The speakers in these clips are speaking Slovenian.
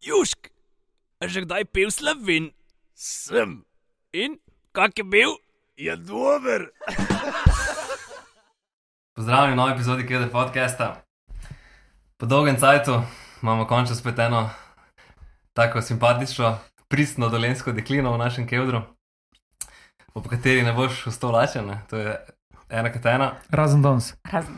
Južk, že kdaj pil slovin? Sem. In kak je bil? Je dober. Pozdravljeni v novi epizodi KD podcasta. Po dolgem cajtu imamo končno spet eno tako simpatično, pristno dolensko deklino v našem kevdru, po kateri ne boš ostal lačen, ne. to je ena kot ena. Razen danes. Razen.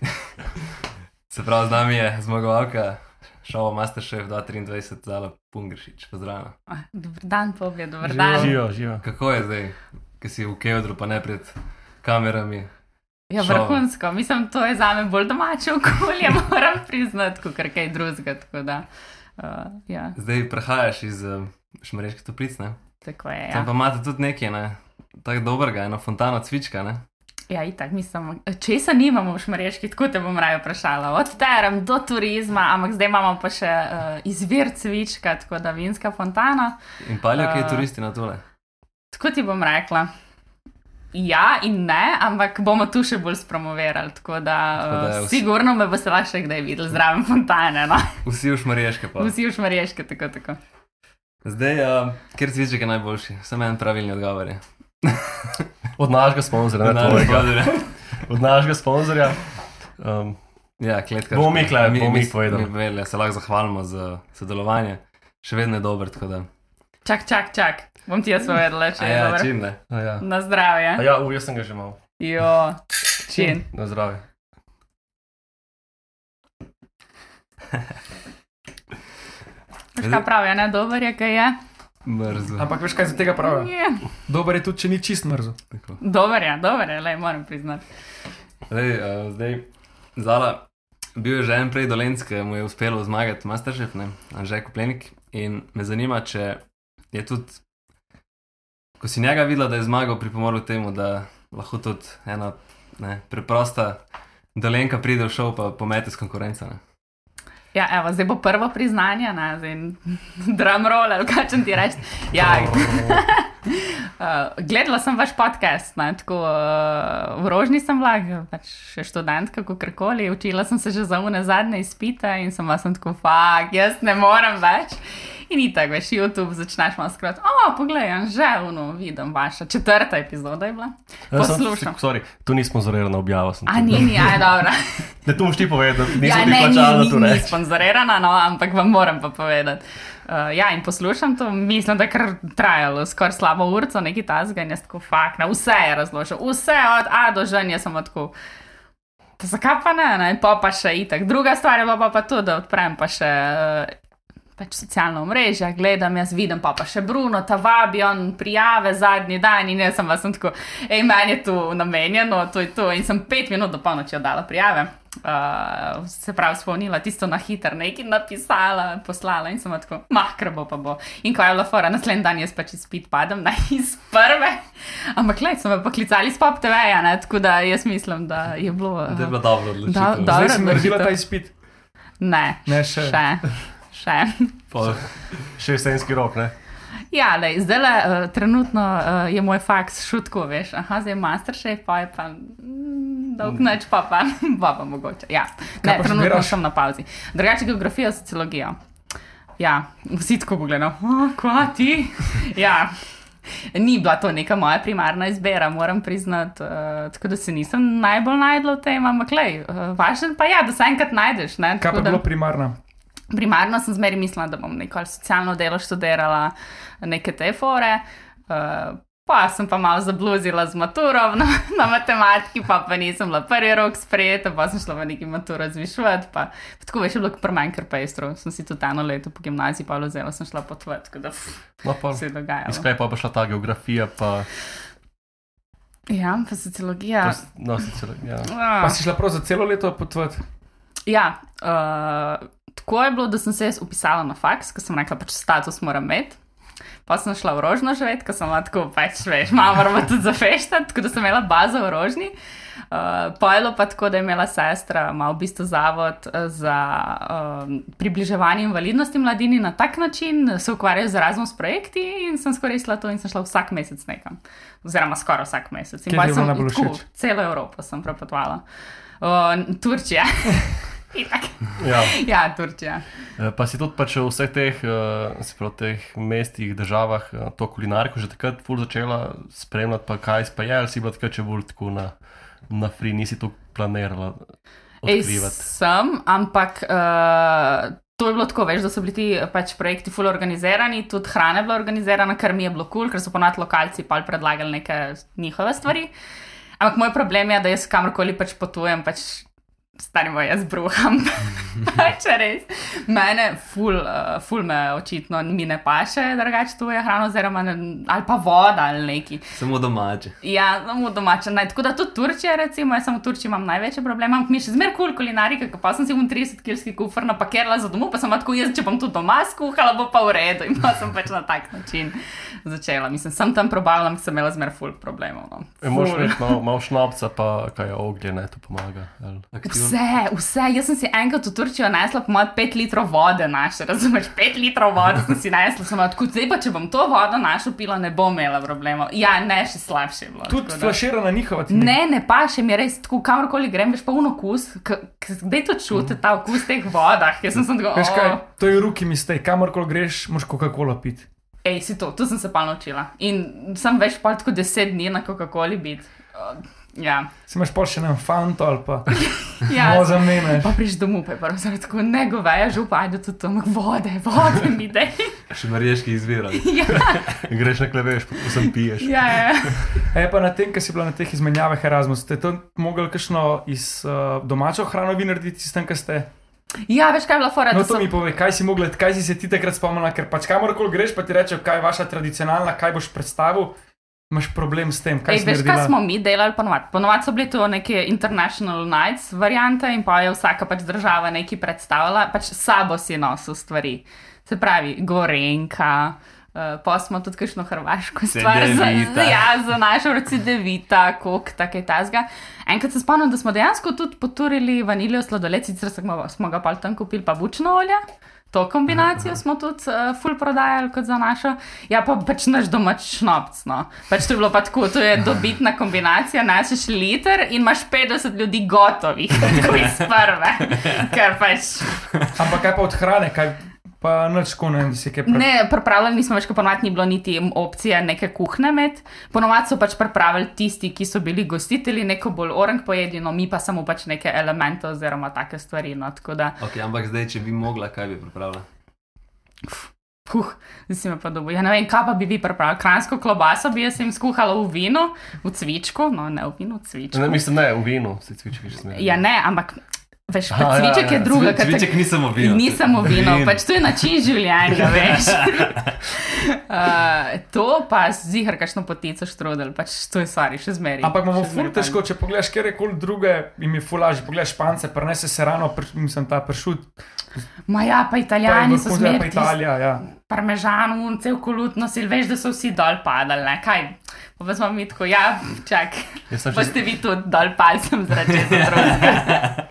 Se pravi, z nami je zmagovalka šova Masterchef 2023, Zala Pungršič. Pozdravljena. Ah, Dober dan, Pobje, dober dan. Živijo, živijo. Kako je zdaj, ki si v kevdru, pa ne pred kamerami? Ja, šova? vrhunsko. Mislim, to je za me bolj domače okolje, moram priznati, kot kaj drugega. Tako da, uh, ja, Zdaj prehajaš iz uh, Šmareške toplic, ne? tako je. Tam Ja, pa imate tudi nekaj, ne? Tako dobrega, eno fontano cvička, ne? Ja itak, mislim, česa nimamo v Šmareški, tako te bom raje vprašala. Od terem do turizma, ampak zdaj imamo pa še uh, izvir cvička, tako da vinska fontana. In palijo kaj A. turisti na tole. Tako ti bom rekla. Ja, in ne, ampak bomo tu še bolj spromovirali. Tako da, Tako da je uh, vsi- sigurno me bo se lahko še kdaj videl zraven fontane. No? Vsi v Šmareške pa. Vsi v šmarješke, tako tako. Zdaj, uh, ker cviček je najboljši, samo en pravilni odgovor je. Od našega sponzorja, ne tvojega. sponzor je. Od našega sponzorja. Um, Ja, kletka. Bomo mi, Klej, bomo mi povedali. Mi povedali, se lahko zahvalimo za sodelovanje. Še vedno je dober, tako da. Čak, čak, čak. Bom ti jaz povedala, če A je ja, dobro. čim ne. a ja. Na zdravje. A ja, u, jaz sem ga že imel. Jo, čin. Na zdravje. Veš, kaj pravijo, ne dober je, kaj je. Mrzlo. Ampak veš, kaj za tega pravijo? Je. Dober je tudi, če ni čist mrzo. Tako. Dober je, dober je, le moram priznati. Zdaj, uh, zdaj, Zala, bil je že en prej dolensk, ki mu je uspelo zmagati Masterchef, ne, Anžej Kuplenik. In me zanima, če je tudi, ko si njega videla, da je zmagal, pripomoril temu, da lahko tudi ena ne, preprosta dolenka pride v šov pa pomete s konkurenco. Ne. Ja, evo, zdaj bo prvo priznanje, ne, zdaj drum roll, ali kaj če ti reči. Ja, Uh, gledala sem vaš podcast, ne, tako uh, v rožni sem bila, pač še študentka, kako koli, učila sem se že za une zadnje izpite in sem vas tako, fak, jaz ne morem več. In tako, veš, YouTube začneš malo skrat, o, poglej, že uno, vidim vaša četrta epizoda je bila. Ja. Sorry, tu nismo sponzorirana objava. sem A tu. ni, ni, aj dobro. Ne, tu moš ti povedati, da Ja, nismo ti ne, ni, ni, tu ni sponzorirana, no, ampak vam moram pa povedati. Uh, ja, in poslušam to, mislim, da je kar trajalo skoraj slabo urco, neki tasga in jaz tako fakt, na vse je razložil, vse od A do Ž, jaz sem tako. Zakaj pa ne, ne, pa pa še itak. Druga stvar je pa, pa, pa to, da odprem pa še. Uh, Pač socialna omrežja, gledam, jaz vidim pa, pa še Bruno, ta vabi, on prijave zadnji dan in jaz sem vas sem tako, hej, meni je tu namenjeno, to je to. In sem pet minut do polnoči oddala prijave. Uh, se pravi, spomnila tisto na hiter, nekaj napisala, poslala in sem bila tako, mah, krbo pa bo. In ko je bila fora, naslednji dan jaz pač izpit padem na iz prve. Ampak, gled, so me poklicali s pop TV-ja, ne, tako da jaz mislim, da je bilo. Da je Uh, bila dobra odločitev. Da- da- si Dobra naredila odločitev. ta izpit. ne, Ne, še. še. Še. Pol. Še jesenski rok, ne? Ja, lej, zdaj le, uh, trenutno uh, je moj faks šutko, veš, aha, zdaj je masterchef, pa je pa mm, dolg noč, pa pa, pa, pa mogoče. Ja, ne, pa trenutno študiraš? sem na pauzi. Drugače geografijo, sociologijo. Ja, vsi tako pogledajo, oh, kva ti? ja. Ni bila to neka moja primarna izbira, moram priznati, uh, tako da se nisem najbolj najdla v tem, ampak lej, uh, važno pa je, da se enkrat najdeš. Ne, Kaj pa tako je da- bilo primarno? Primarno sem zmeri mislila, da bom neko socialno delo študirala, neke te fore. Uh, pa sem pa malo zabluzila z maturo na, na matematiki, pa, pa nisem bila prvi rok sprejeta, pa sem šla v neki maturo zvišati. Pa, pa tako veš, je bilo kar manj kar pestro. Sem si tudi eno leto po gimnaziji pa vzela, sem šla potvati, tako da pff, No, pa, se je dogajalo. iz kaj pa je šla ta geografija, pa, Ja, pa sociologija. pa no, sicer, ja. Ah. Pa si šla prav za celo leto potovati. Ja, uh, tako je bilo, da sem se jaz upisala na faks, ker sem rekla, pač status moram imeti. Pa sem šla v rožno živeti, ker sem bila tako, pač veš, malo moramo tudi zafeštati, tako da sem imela bazo v rožni. Uh, Pojelo pa tako, da je imela sestra, ima v bistvu zavod eh, za um, približevanje invalidnosti mladini na tak način, se ukvarjajo z Erasmus projekti in sem skoristila to in sem šla vsak mesec nekam. Oziroma skoraj vsak mesec. In bilo sem tako, všeč? celo Evropo sem prepotovala. Uh, Turčija. Ja. Ja, Turčija. Eh, Pa si tudi pač v vseh teh, eh, pravi, teh mestih, državah eh, to kulinariko že takrat ful začela spremljati, pa kaj pa je, ali si bila takrat če bolj tako na, na free, nisi to planirala Ej, sem, ampak uh, to je bilo tako, veš, da so bili ti pač projekti fully organizirani, tudi hrana je bila organizirana, kar mi je bilo kul, cool, ker so ponad lokalci pa predlagali neke njihove stvari. Ampak moj problem je, da jaz kamorkoli pač potujem, pač stanimo jaz bruham. Če res. Mene, ful, uh, ful me očitno mi ne paše, drugače tu je hrana, oziroma ne, ali pa voda ali neki. Samo domače. Ja, samo domača. Naj, tako da tudi Turčija, recimo, jaz sem v Turčiji imam največje probleme, ampak mi še zmeraj kul cool kulinarika, pa sem si v 30 kilski kufr napakirala za domov, pa sem tako jaz, če bom tudi doma skuhala, bo pa v redu. In pa sem pač na tak način začela. Mislim, sem tam probala, ampak sem imela zmeraj ful problemov. No. E, Moš Ful. reči malo, malo šnapca, pa kaj je oglje, ne, to pomaga. ali? Vse, vse. Jaz sem si enkrat v Turčijo nesla, po mojem, 5 litrov vode naše, razumeš? 5 litrov vode sem si nesla, sem odkud zdaj pa, če bom to vodo našo pila, ne bom imela problemov. Ja, ne, še slabše je bilo. Tudi tako da- flaširana njihova. ti ne- Ne, ne pa še mi res tako, kamorkoli grem, veš pa un okus, kdaj to čuti ta okus teh vodah. Jaz sem sem tako, Veš kaj, to je ruki mistake, kamorkoli greš, moš Coca-Cola piti. ej, si to, to sem se pa naučila. In sem več pa tako deset dni na Coca-Coli biti. Ja, Si imaš pol še na fanto ali pa ja. malo zamenjaš. Pa priš domov, pa je prvo zelo tako, ne goveja, župa, ajde tudi tam vode, vode mi dej. Še mariješki izvirali. ja, Greš na kleveš, pa sem piješ. ja, ja. E pa na tem, ki si bila na teh izmenjavah Erasmus, ste to mogli kakšno iz uh, domačo hrano vi narediti, s tem, kar ste? ja, veš kaj je bila fora, No, da to so... mi povej, kaj si mogla, kaj si se ti takrat spomnila, ker pač kamorkoli greš, pa ti rečejo, kaj je vaša tradicionalna, kaj boš predstavil, imaš problem s tem, kaj Ej, veš, naredila. kaj smo mi delali ponovadi? Ponovadi so bili to neke International Nights variante in pa je vsaka pač država nekaj predstavljala, pač sabo si nosil stvari. Se pravi, Gorenka. Uh, pa smo tudi kakšno hrvaško stvar za, Cedevita. ja, za našo roci devita, kok, tako tazga. Enkrat se spomnim, da smo dejansko tudi poturili vanilijo sladoled, sicer smo, smo ga pa tam kupili pa bučno olje. To kombinacijo smo tudi uh, full prodajali kot za našo. Ja, pa pač naš domač šnopc. No. Pač to je bilo pa tako, to je dobitna kombinacija, našeš liter in imaš 50 ljudi gotovih, tako iz prve. Pač Ampak kaj pa od hrane, kaj pa noč ko ne vem, da si kaj pre... ne, pripravljali nismo več, ker ponovadi ni bilo niti opcije neke kuhne med. Ponovadi so pač pripravili tisti, ki so bili gostitelji, neko bolj orang pojedino, mi pa samo pač neke elemente oziroma take stvari. No, tako da, Okay, ampak zdaj, če bi mogla, kaj bi pripravila? Huh, zdaj si me pa dobil. Ja, ne vem, kaj pa bi vi pripravili. Kransko klobaso bi jaz jim skuhala v vinu, v cvičku, no ne v vinu, v cvičku. Ne, mislim, ne, v vinu si cvički že smeš. Ja, ne, ampak veš, Aha, pa ja, cviček ja, je druga Cvi- Cviček ni samo vino. Ni samo vino, Vin. pač to je način življenja, veš. uh, to pa zihar, kakšno potico štrudel, pač to je stvari, še zmeri. Ampak imamo ful zmeraj težko, če pogledaš kjerkoli druge, jim je ful lažje. Pogledaš špance, prenese se rano, pr, mislim, ta pršut, Ma ja, pa pa italijani so vrhunska, zmeraj pa Italija, ja. parmežan, un cel kolut nosil, veš, da so vsi dol padali, ne, kaj. Pa pa smo mi tako, ja, čak, pa že- ste vi tudi dol palcem drugega.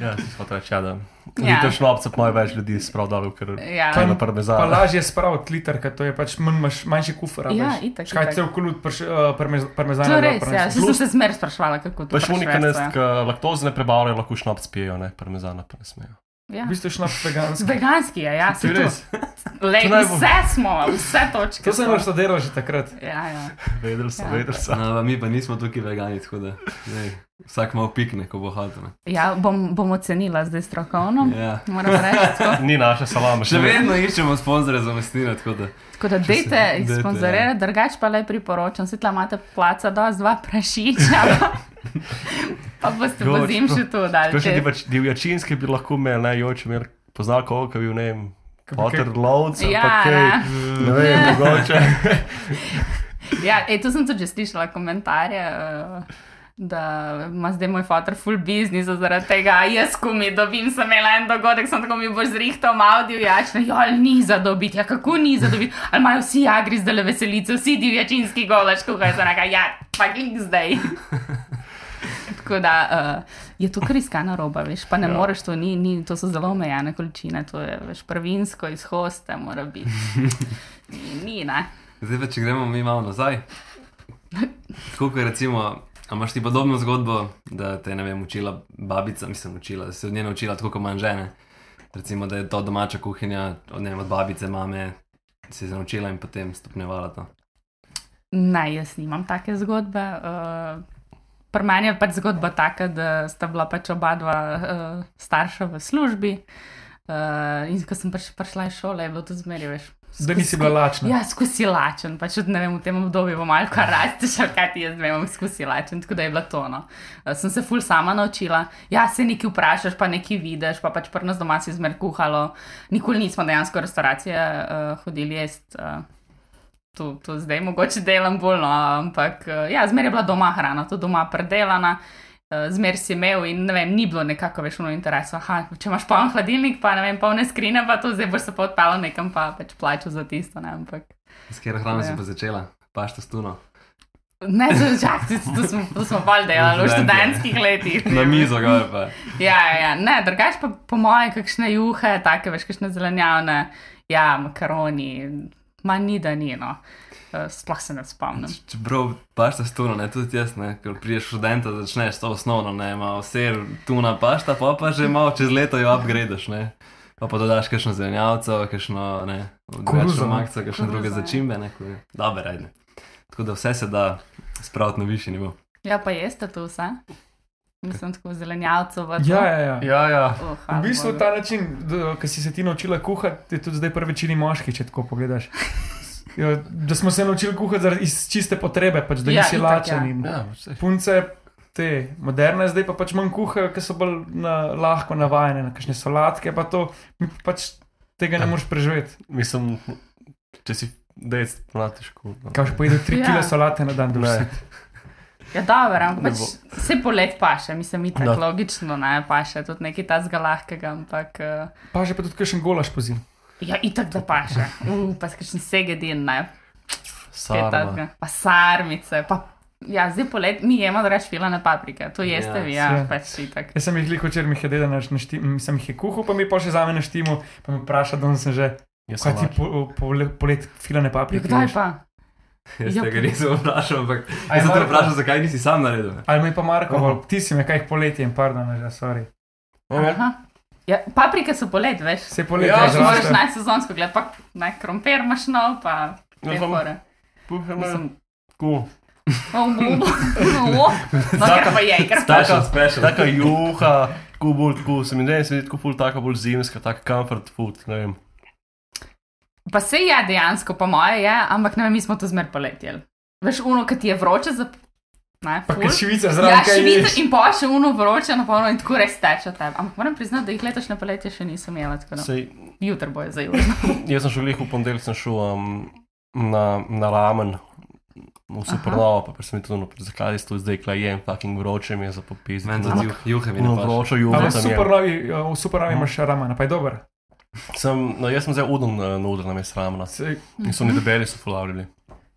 Ja, si hotel reči, ja, da. Ja. Ja. To šnopca pa več ljudi spravdal, ker Ja. to je na Pa parmezan. lažje spraviti liter, ker to je pač manj, manjši kufr. a Ja, veš. itak, itak. cel kolut prš, uh, parmez, parmezana. To je res, ja. Saj sem se zmeraj sprašvala, kako to Pa še unika, prešvercujejo. ki laktoze ne prebavljajo, lahko šnops pijejo, ne, parmezana pa ne smejo. Ja. V bistvu je šnaps veganski. Veganski je, ja, se je to. res. Lej, vse smo, vse točke. To sem so. naštudiral že takrat. Ja, ja. Vedel sem, Ja. vedel sem. No, mi pa nismo tukaj vegani, tako da zdaj, vsak malo pikne, ko bo hotel. ne. ja bom, bom ocenila zdaj strokovno. Ja. Moram reči. tako. Ni naša salama. Še vedno iščemo sponzorje za mestine, tako da. Tako da dejte jih dajte, sponzorirati, drugače pa le priporočam. Svetla imate placa, da z dva prašiča. pa- Pa boste Joč, po zim še to dali. Še ti te- pač divjačinske bi lahko imeli, ne, joče imeli, poznal koga, ki bi bil, ne vem, bi Potter kaj- Loads, ali Ja, kaj, ne. vem, mogoče. Ja, ej, tu sem tudi že slišala komentarje. Uh, Da ima zdaj moj fotor full business zaradi tega, a jaz, ko mi dobim, sem imela en dogodek, sem tako mi boš zrihtal malo divjačne, jo, ali ni za dobiti, ja, kako ni za dobiti, ali imajo vsi agri zdaj le veselice, vsi divjačinski golač, kuhaj se neka, ja, pa klik zdaj. Tako da uh, je to kar iskana roba, veš, pa ne ja. Moreš, to, ni, ni, to so zelo omejene količine, to je veš, prvinsko iz hoste, mora biti. Ni, ni ne. Zdaj pa, če gremo mi malo nazaj. Tako kot recimo A imaš ti podobno zgodbo, da te je vem, učila babica, mislim, učila, da si od nje naučila tako kot manj žene. Recimo, da je to domača kuhinja, od, vem, od babice, mame, si se naučila in potem stopnjevala to. Ne, jaz nimam take zgodbe. Uh, Pri meni je pač zgodba taka, da sta bila pač oba dva uh, starša v službi. Uh, in ko sem pač prišla iz šole, je bilo to zmeraj več. Da nisi bila lačna. Ja, skozi lačen, pač od, ne vem, v tem obdobju bo malo kar rasteš, kaj ti jaz vem, skozi lačen, tako da je bilo to. No. Uh, sem se ful sama naučila. Ja, se nekaj vprašaš, pa nekaj vidiš, pa pač pri nas doma si zmer kuhalo. Nikoli nismo dejansko v restauracije uh, hodili jesti. Uh, To, to zdaj mogoče delam bolj, no, ampak uh, ja, zmeraj je bila doma hrana, to doma predelana, uh, zmeraj si imel in ne vem, ni bilo nekako več v interesu. Aha, če imaš poln hladilnik, pa ne vem, polne skrine, pa to zdaj boš se pa odpeljal nekam, pa več plačal za tisto. Ne, ampak, S katero hrano si Ja. pa začela? Pašta stuno. ne, čakaj, to smo, to smo pa delali v študentskih letih. Na mizo, gor pa. Ja, ja, ja. ne, drugač pa po moje, kakšne juhe, take veš, kakšne zelenjavne, ja, makaroni, manj ni da ni, no. Eh, Sploh se ne spomnim. Čeprav pašta stuno, ne tudi jaz, ne, ker priješ študenta, začneš to osnovno, ne, ima vse tuna pašta, pa pa že malo čez leto jo upgradeš, ne. Pa pa dodaš kakšno zelenjavco, kakšno, ne, ne. makca, kakšne druge ja. začimbe, ne, ko je dober, ajde. Tako da vse se da spraviti na višji nivo. Ja, pa jeste to vse? Mislim, tako zelenjavcev. to. Ja, ja, ja. Ja, ja. Oh, V bistvu ta način, ki si se ti naučila kuhati, je tudi zdaj prvi večini moški, če tako pogledaš. Ja, da smo se naučili kuhati zaradi- iz čiste potrebe, pač, da Ja, nisi itak, lačen. ja. ja. Punce, te moderne, zdaj pa pač manj kuhajo, ker so bolj na, lahko navajene na kakšne solatke, pa to pač tega ne Ja. moreš preživeti. Mislim, če si dejc, težko. No. Kaj še pojedo 3 Ja. kg solate na dan, vsi. Ja, dobro, ampak pač vse polet paše, mislim, mi Da. tako logično ne paše, tudi nekaj tazga lahkega, ampak uh, Pa že pa tudi kakšen golaš po zim. Ja, itak da paše. Uh, pa skakšen segedin, ne, Sarma. Pa sarmice, pa ja, zdaj polet mi jemo reč filane paprike, to jeste Ja, vi, ja, ja. pač itak. Jaz sem jih liko včeraj, mi je naštim, sem jih je kuhal, pa mi pa še za me naštimo, pa me vpraša, da sem že, Jaz sem ti po, po, polet filane Ja, paprike. Kdaj ješ? pa? Jaz Ja, tega nisem vprašal, ampak jaz sem te vprašal, zakaj nisi sam naredil. Ali me pa Marko, uh ti si me, kaj poletje in pardon, že, sorry. Aha. Ja, paprike so polet, veš. Se poletje Ja, Ja, že moraš najti sezonsko, gled pa naj krompir imaš nov, pa Ja, te fore. Puham, Mislim, Cool. No, je. Special, special. Taka juha, tako bolj, tako se mi mi zdi tako ful, taka bolj zimska, taka comfort food, ne vem. Pa se je dejansko, po moje je, ampak ne vem, mi smo to zmer poletjeli. Veš, uno, ki ti je vroče švica Ja, zraven, kaj švica in pa še uno vroče na polno in tako res teče tebe. Ampak moram priznati, da jih letošnje poletje še nisem imela, tako da Sej, jutro boje za južno. jaz sem šel v ponedeljek, sem šel um, na, na ramen. V supernovo, pa sem tudi, no, zakaj si to zdaj klajem, fucking vroče mi je za popis. Meni No, tudi juh- juhe mi no, juho Ampak tam super je. novi, v super novi imaš ramana, pa je dober. Sem, no, jaz sem zdaj udon uh, nuder na mestu ramena. In so mi debeli so fulavljali.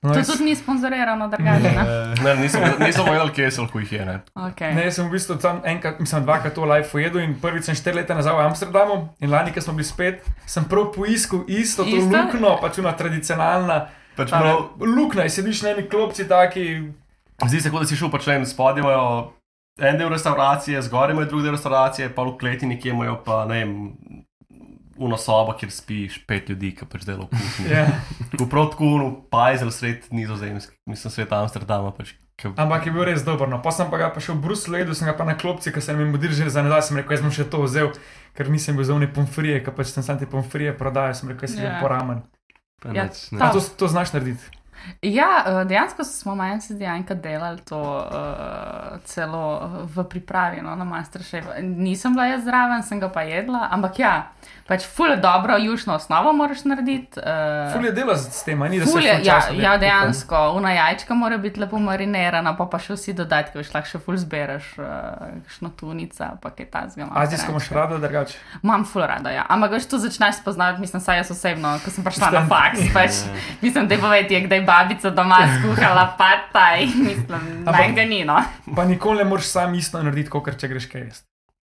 No, To jaz, tudi ni sponzorirano, drugače. ne? Ne, nisem, nisem vedel, kje so lahko jih je. Ne. Okay. ne, jaz sem v bistvu tam enkrat, mislim, dvakrat to live ujedel in prvič sem štiri leta nazaj v Amsterdamu in lani, ko smo bili spet, sem prav poiskal isto, to Isto? luknjo, pač una tradicionalna. Pač Ta prav, Luknja, in sediš na eni klopci taki, Zdi se, kot da si šel pač len spodaj, imajo en del restauracije, zgoraj imajo drugi del restauracije, pa v kleti nekje imajo pa ne vem. Uno sobo, kjer spiš pet ljudi, ki pač delajo v kuhinji. ja. Tako prav tako, no, pajzel sred nizozemske, mislim, svet Amsterdama. Pač, ke, Ampak je bil res dober. No. Pa sem pa ga pa še v Bruslu jedel, sem ga pa na klopci, ker sem jim mudir že za nazaj, sem rekel, jaz bom še to vzel, ker nisem bil za une pomfrije, ker pač sem sam te pomfrije prodajal, sem rekel, jaz sem Ja. yeah. poramen. Pa Ja, nič, ne. to, to znaš narediti? Ja, eh, dejansko smo manj se dejansko delali to uh, celo v pripravi no, na Masterchef. Nisem bila jaz zraven, sem ga pa jedla, ampak ja, pač ful dobro jušno osnovo moraš narediti. Uh, Ful je delo s s tem, ni da se Ful je, ja, ja, dejansko, una jajčka mora biti lepo marinirana, pa pa še vsi dodatki, veš, lahko še ful zbereš, uh, kakšno tunica, pa kaj ta zgama. Azijsko imaš rado, drugače. Imam ful rada, ja. Ampak veš, to začneš spoznavati, mislim, saj jaz osebno, ko sem prišla na faks, pač, mislim, da povedi, kdaj je babica doma skuhala pataj, mislim, Ampak- naj ga ni, no. Pa nikoli ne moreš sam isto narediti, kot če greš kaj jesti.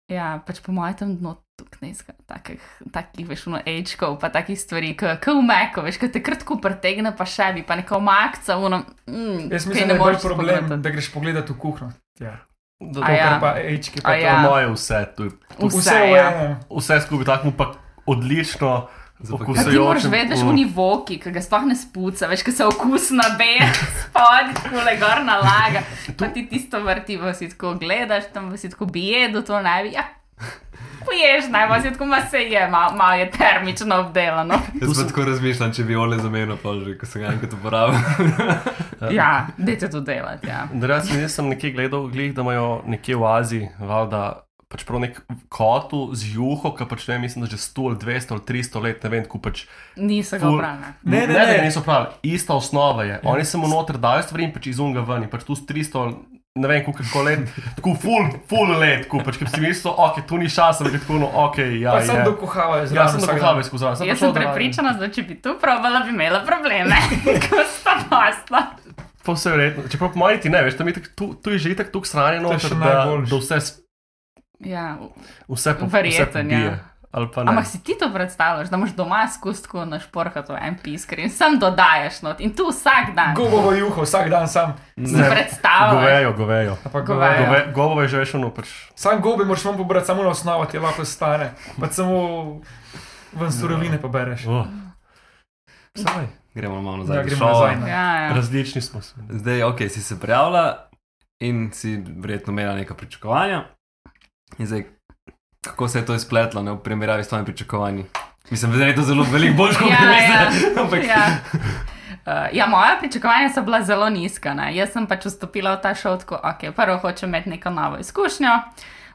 Ja, pač po mojem tam not tukaj takih, takih, veš, no, ečkov, pa takih stvari, kot v Meku, veš, ki te kratko pretegne, pa še bi, pa neko makca, uno. Mm, Jaz mislim, da je bolj problem, spogledati. da greš pogledat v kuhinjo. Ja. Da, To, ja. pa ečki, pa ja. Moje vse, to je Vse, Vse ja. enem. vse skupaj tako pa odlično. Pa ti moraš vedeti, v Mm. nivoki, ki ga sploh ne spuca, veš, ki se okus nabeje, spodaj, tako le gor nalaga. Pa ti tisto vrti, pa si tako gledaš, tam pa si tako bije do to naj bi. Ja. Naj pa si tako ma se je, malo mal je termično obdelano. Jaz pa tako razmišljam, če bi ole zamenil, pa že, ko sem ga enkrat uporabil. Ja, dajte to delati. Ja. Jaz sem nekje gledal, glih, da imajo nekje v Aziji, valjda, pač prav nek kotu z juho, ki pač ne vem, mislim, da že 100 ali 200 ali 300 let, ne vem, ko pač. Niso ga obrali. Ne, ne, ne, ne, ne. niso pravi, ista osnova je. Oni se mu noter dajo stvari in pač iz unga ven, in pač tu s 300 ali ne vem, koliko let, tako full, full let, ko pač, si mislil, ok, tu ni šans, ampak je tako, no, ok, ja. Pa sem je. dokuhavajo Ja, zraven. sem dan. skozi zraven. Jaz sem prepričana, da če bi tu probala, bi imela probleme, ko sta pasla. Po vse verjetno. Čeprav po mojem ti ne, veš, tam je tak, tu, tu je že tako tuk shranjeno, To je še da, da vse, s- Ja, vse, po, vse pobije. ja. Ali pa ne. Ampak si ti to predstavljaš, da imaš doma skustko na šporhatu en piskar in sam dodajaš not in tu vsak dan. Govovo juho, vsak dan sam. Si predstavljaš. Govejo, govejo. A pa Govejo. govejo. Gove, govo je že veš, ono pač. Sam gobe moraš vam pobrati, samo na osnovo ti lahko stane. Pa samo ven surovine pobereš. Oh. Saj, Gremo malo Ja, nazaj. gremo Šova. nazaj. ne. Ja, ja. različni smo. Zdaj, ok, si se prijavila in si verjetno imela neka pričakovanja. In zdaj, kako se je to izpletlo ne, v primerjavi s tvojimi pričakovanji? Mislim, da je to zelo veliko bolj kot Ja, ja. Ampak Ja. Uh, ja, moja pričakovanja so bila zelo nizka. Ne. Jaz sem pač vstopila v ta šov, tako, ok, prvo hočem imeti neko novo izkušnjo,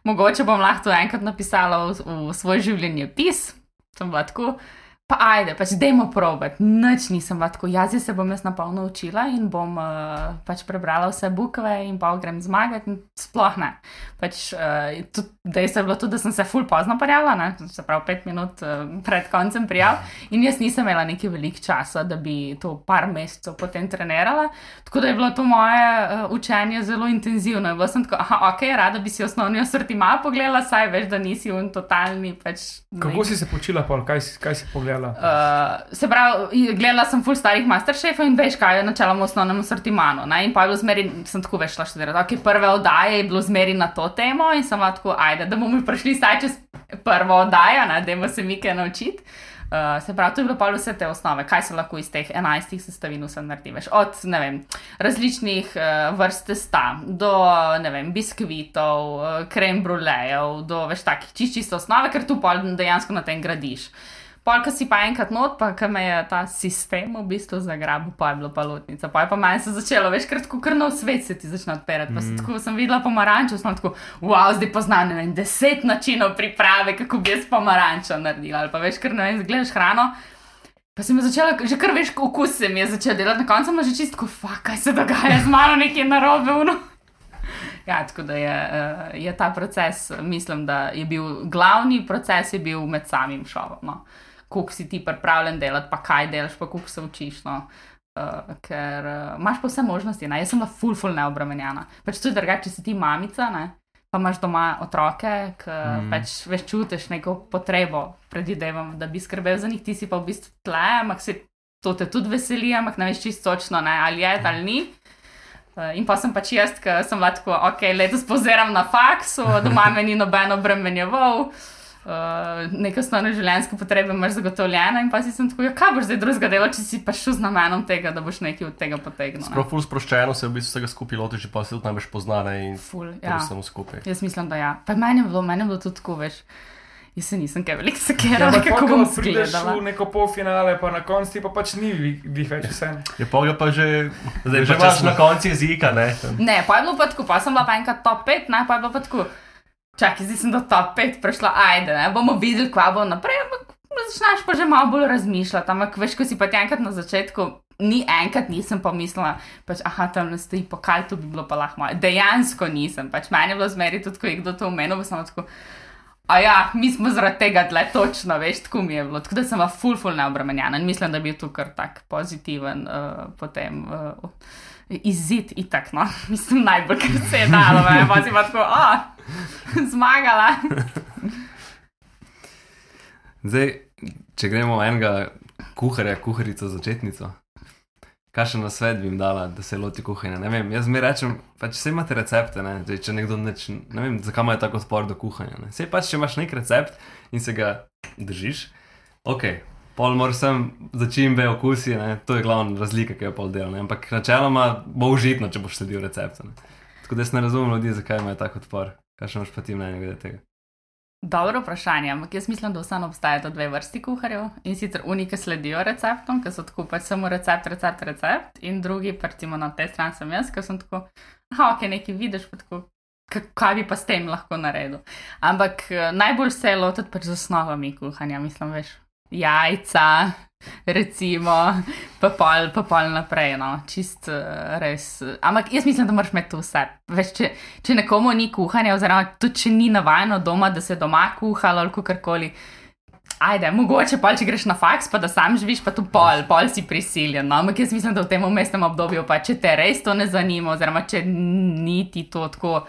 mogoče bom lahko enkrat napisala v, v svoj življenjepis, sem bila tako. Pa ajde, pač dajmo probat. Nič nisem bila tako, jaz se bom jaz napolno učila in bom uh, pač prebrala vse bukve in pa grem zmagati. Sploh ne. Pač, uh, tudi dejstvo je bilo tudi, da sem se ful pozno prijavila, ne? se pravi pet minut uh, pred koncem prijav in jaz nisem imela neki velik časa, da bi to par mesecev potem trenirala. Tako da je bilo to moje uh, učenje zelo intenzivno. Je Bilo sem tako, aha, ok, rada bi si osnovni asortima pogledala, saj veš, da nisi un totalni. Pač, Kako si se počila, pol? Kaj, kaj si pogledala? Uh, se pravi, gledala sem full starih masterchefov in veš, kaj je načeloma v osnovnem sortimanu. Ne? In pa je bilo zmeri, sem tako več šla študirati. Okay, prve oddaje je bilo zmeri na to temo in sem tako, ajde, da bomo prišli staj čez prvo oddajo, da se mi kaj naučiti. Uh, se pravi, to je bilo pa vse te osnove, kaj se lahko iz teh enajstih sestavin vse naredi. Veš, od vem, različnih uh, vrst testa do vem, biskvitov, uh, krem brulejev, do veš takih čist, čisto osnove, ker tu pa dejansko na tem gradiš. Polka si pa enkrat not, pa ki me je ta sistem v bistvu zagrabil, pa je bila pa lotnica. Pa je pa meni se začelo, veš, kar tako krnov svet se ti začne odpirati. Pa mm. tako sem videla pomarančo, sem tako, wow, zdaj poznam ne vem, deset načinov priprave, kako bi jaz pomarančo naredila. Ali pa ker ne vem, zgledaš hrano. Pa sem začela, že kar veš, okus se mi je začel delati, na koncu pa že čisto, fuck, kaj se dogaja z mano, nekaj narobe. Uno. Ja, tako da je, eh, je ta proces, mislim, da je bil glavni proces, je bil med samim šovom. No. Kako si ti pripravljen delati, pa kaj delaš, pa kako se učiš. No. Uh, ker uh, imaš pa vse možnosti. Ne? Jaz sem bila full, full neobremenjena. Pač tudi drugače, če si ti mamica, ne? pa imaš doma otroke, ki mm. pač veš, čutiš neko potrebo, predvidevam, da bi skrbel za njih, ti si pa v bistvu tle, ampak se to te tudi veseli, ampak ne veš čisto točno, ne? ali je ali ni. Uh, in pa sem pač jaz, ki sem bila tako, ok, letos poziram na faksu, doma me ni noben obremenjeval, uh, neke osnovne življenjske potrebe imaš zagotovljene, in pa si sem tako, ja, kaj boš zdaj drugega dela, če si pa šel z namenom tega, da boš nekaj od tega potegnil. ful sproščeno se v bistvu vsega skupaj loti, že pa se tudi najbolj poznane in Ful, ja. ja. samo skupaj. Jaz mislim, da ja. Pa meni je bilo, meni je bilo tudi tako, veš. Jaz se nisem kaj veliko Ja, sekirala, ampak kako bom ko prideš izgledala. v neko polfinale, pa na koncu ti pa pač ni glih več vse. Je pa ga pa že, zdaj že če imaš na koncu jezika, ne? Ne, pa je bilo pa tako, pa sem bila pa enkrat top 5, ne, pa je bilo pa tako. Čakaj, zdaj sem do top 5 prišla, ajde, ne, bomo videli, kva bo naprej, ampak začneš pa že malo bolj razmišljati. Ampak veš, ko si pa enkrat na začetku, ni enkrat nisem pomislila, pač, aha, tam ne stoji pokal, to bi bilo pa lahko. Dejansko nisem, pač meni je bilo zmeri tudi, ko je kdo to omenil, pa sem tako. A ja, mi smo zaradi tega tle točno, veš, tako mi je bilo. Tako da sem bila full, full neobremenjena in mislim, da bi bil tu kar tak pozitiven uh, potem. Uh, Izid in tako, no. mislim, najbolj, kar se je dalo, ne pa si pa tako, a, zmagala. Zdaj, če gremo enega kuharja, kuharico, začetnico, kakšen na svet bi jim dala, da se loti kuhanja? Ne vem, jaz mi rečem, pač vse imate recepte, ne, Zdaj, če nekdo neč, ne vem, zakaj ima tako odpor do kuhanja. Sej pač, če imaš nek recept in se ga držiš, ok. Pol moraš sem začimbe, okusi, ne? to je glavna razlika, ki jo pol dela. ne. Ampak načeloma bo užitno, če boš sledil receptu. Tako da jaz ne razumem ljudi, zakaj imajo tako odpor. Kaj še imaš pa ti mnenje glede tega? Dobro vprašanje, ampak jaz mislim, da vseeno obstajata dve vrsti kuharjev in sicer oni, ki sledijo receptom, ki so tako pač samo recept, recept, recept, in drugi, recimo na tej strani sem jaz, ki sem tako, ah, ok, nekaj vidiš, pa tako, "K- kaj bi pa s tem lahko naredil. Ampak eh, najbolj se lotiti pač z osnovami kuhanja, mislim, veš, jajca, recimo, pa pol, pa pol naprej, no, čist eh, res. Ampak jaz mislim, da moraš imeti to vse. Veš, če, če nekomu ni kuhanja, oziroma tudi če ni navajeno doma, da se doma kuha ali karkoli. Ajde, mogoče pa če greš na faks, pa da sam živiš, pa tu pol, pol si prisiljen. No? Ampak jaz mislim, da v tem umestnem obdobju, pa če te res to ne zanima, oziroma če ni ti to tako,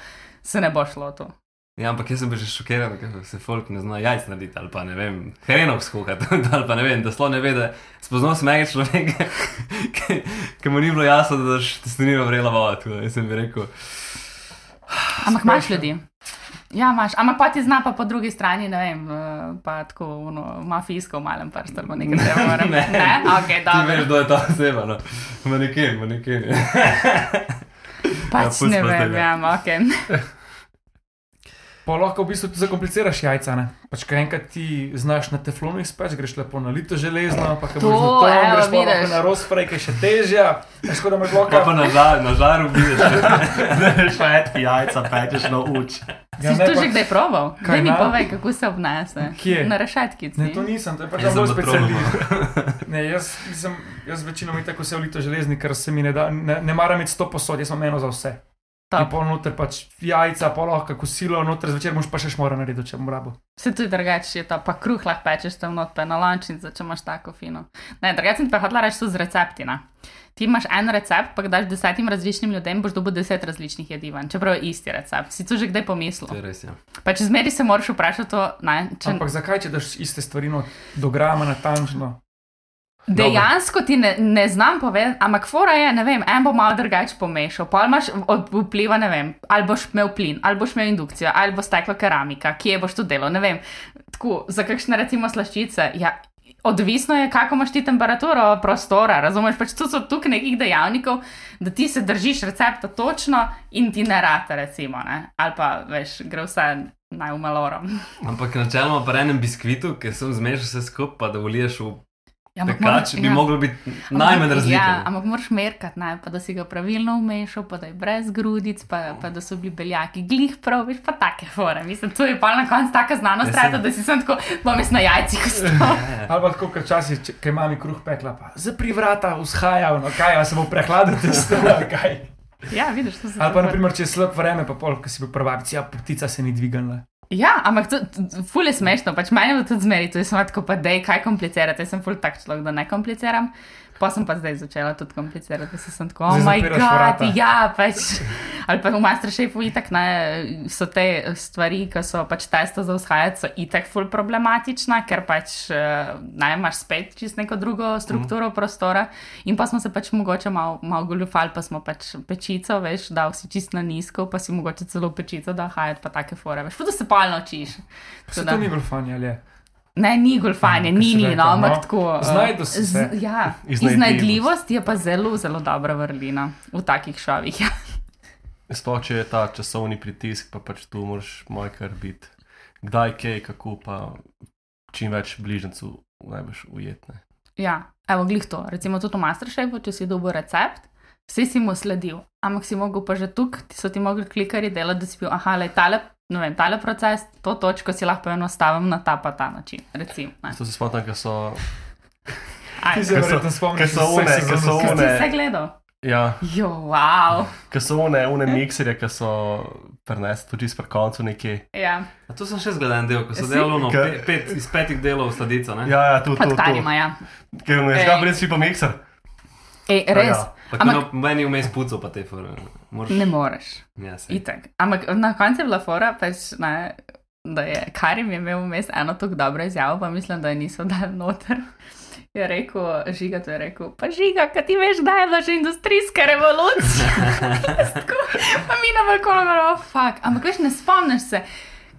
se ne bo šlo to. Ja, ampak jaz sem bil že šokiran, ker se folk ne zna jajc narediti ali pa ne vem, hrenov skuhati ali pa ne vem, da sploh ne ve, da spoznal sem enega človeka, ki, ki mu ni bilo jasno, da daš testenino vrela voda. tako da Jaz sem bi rekel, Ampak imaš ljudi. Ja, imaš, ampak pa ti zna pa po drugi strani, ne vem, eh, pa tako uno, mafijsko v malem prstu ali nekaj takega. moram- Ne. ne? Ok, ti dobro. veš, kdo je ta oseba, no. Maneken, maneken. Pač Ja, ne vem, ja, ok. Pa lahko v bistvu tudi zakompliciraš jajca. Ne? Pač, kaj enkrat ti znaš na teflonu izpeč, greš lepo na lito železno, pa kaj To, boš na to, evo, greš pa lahko na rozfrej, ki je še težja, tako da imaš Pa pa lahko. na, žar, na žaru vidiš. Švedski jajca pečeš na uč. Ja, Si to pa- že kdaj proval? Kaj, mi povej, kako se obnese. Kje? Na rešetkici. Ne, to nisem, to je pač sem pa probal. specialist. Ne, jaz, sem, jaz večinoma tako se v lito železni, ker se mi ne da, ne, ne maram imeti sto posod, jaz imam eno za vse. Top. In pol noter pač jajca, pol lahko kosilo, noter zvečer moš pa še šmora narediti, če bom rabo. Se tudi drugače je to, pa kruh lahko pečeš tam not, pa na lončnico, če imaš tako fino. Ne, drugače sem pa hodila reči to z recepti. Ne. Ti imaš en recept, pa daš desetim različnim ljudem, boš dobil deset različnih jedi ven, čeprav je isti recept. Si to že kdaj pomislil? To je res, ja. Pa če zmeri se moraš vprašati to, ne, če Ampak zakaj, če daš iste stvari not, do grama natančno? Dejansko ti ne, ne znam povedati, ampak fora je, ne vem, en bo malo drugače pomešal, pa imaš vpliva, ne vem, ali boš imel plin, ali boš imel indukcijo, ali bo stekla keramika, kje boš to delal, ne vem. Tako, za kakšne recimo slaščice. Ja, Odvisno je, kako imaš ti temperaturo prostora, razumeš? Pač tu so tukaj nekih dejavnikov, da ti se držiš recepta točno in ti ne rata, recimo, ne? ali pa veš, gre vse najumalorom. Ampak načeloma pa enem biskvitu, ki sem zmešal vse skupaj, pa da voliješ v Ja, moraš- bi ja. moglo biti najmanj Ja, razlike. ampak moraš merkati, ne, pa da si ga pravilno umešal, pa da je brez grudic, pa, pa da so bili beljaki glih prav, veš pa take fore. Mislim, to je pa na koncu taka znanost, Ja, rata, da si sem tako, bom jaz na jajcih ostal. Ali pa tako, ker časi, kaj mami kruh pekla, pa zapri vrata, vzhajal, no kaj, a se bo prehladil testo, kaj. ja, vidiš, to se Ali pa, naprimer, če je slab vreme, pa pol, ko si bil prvac, ja, ptica se ni dvignila. Ja, ampak to, ful je smešno, pač meni je tudi zmeri, to je samo tako, pa dej, kaj komplicirate, jaz sem ful tak človek, da ne kompliciram. Pa sem pa zdaj začela tudi komplicirati, da sem tako, oh moj bog, ja, pač. Ali pa v Masterchefu itak ne, so te stvari, ki so pač testo za vzhajati, so itak ful problematična, ker pač eh, ne imaš spet čist neko drugo strukturo mm. prostora. In pa smo se pač mogoče malo mal goljufali, pa smo pač pečico, veš, dal si čist na nizko, pa si mogoče celo pečico da hajati, pa take fore, veš, pa da se pol naučiš. Tako Se da- to ni golfanje, ali je? Ne, ni golfanje, Mm, ni, ni, rekel, no, ampak no. tako. eh, Znajdu si se. z- Ja, Iznajdljivost. iznajdljivost je pa zelo, zelo dobra vrlina v takih šovih. Ja. Sploh če je ta časovni pritisk, pa pač tu moraš moj kar biti. Kdaj, kaj, kako, pa čim več bližnjicu najboljš ujetne. ja, evo, glih to. Recimo tudi v Masterchefu, če si dobil recept, vsi si mu sledil, ampak si mogel pa že tukaj, ti so ti mogli klikari delati, da si bil, aha, le tale. Ne vem, tale proces, to točko si lahko enostavim na ta pa ta način. Recimo, ne. To se spomnim, ker so. Ti se Ker so- verjetno spomniš, ker so one, ker so vseh- Kaj si one- vse gledal? Ja, Jo, wow. ker so one, one mikserje, ki so prenesli tudi čez koncu nekje. Ja, A to sem še zgledan del, ko so Si? delali no, Kaj- pe, pet, iz petih delov sladico. Ne? Ja, ja, tu, tu, pod tu. karima, ja. Ker je Ej. škar brez pa mikser. Ej, res. Ja. Pa Ampak- Ampak... meni vmes puco pa te fore. Moraš... Ne moreš. Ja, sej. Itak. Ampak na koncu je bila fora, pač, ne, da je Karim je imel vmes eno tako dobro izjavo, pa mislim, da je niso dal noter. Je rekel, žiga, to je rekel, pa žiga, kaj ti veš, da je bila že industrijska revolucija. Pa mi na balkonu, oh, fuck. Ampak veš, ne spomniš se.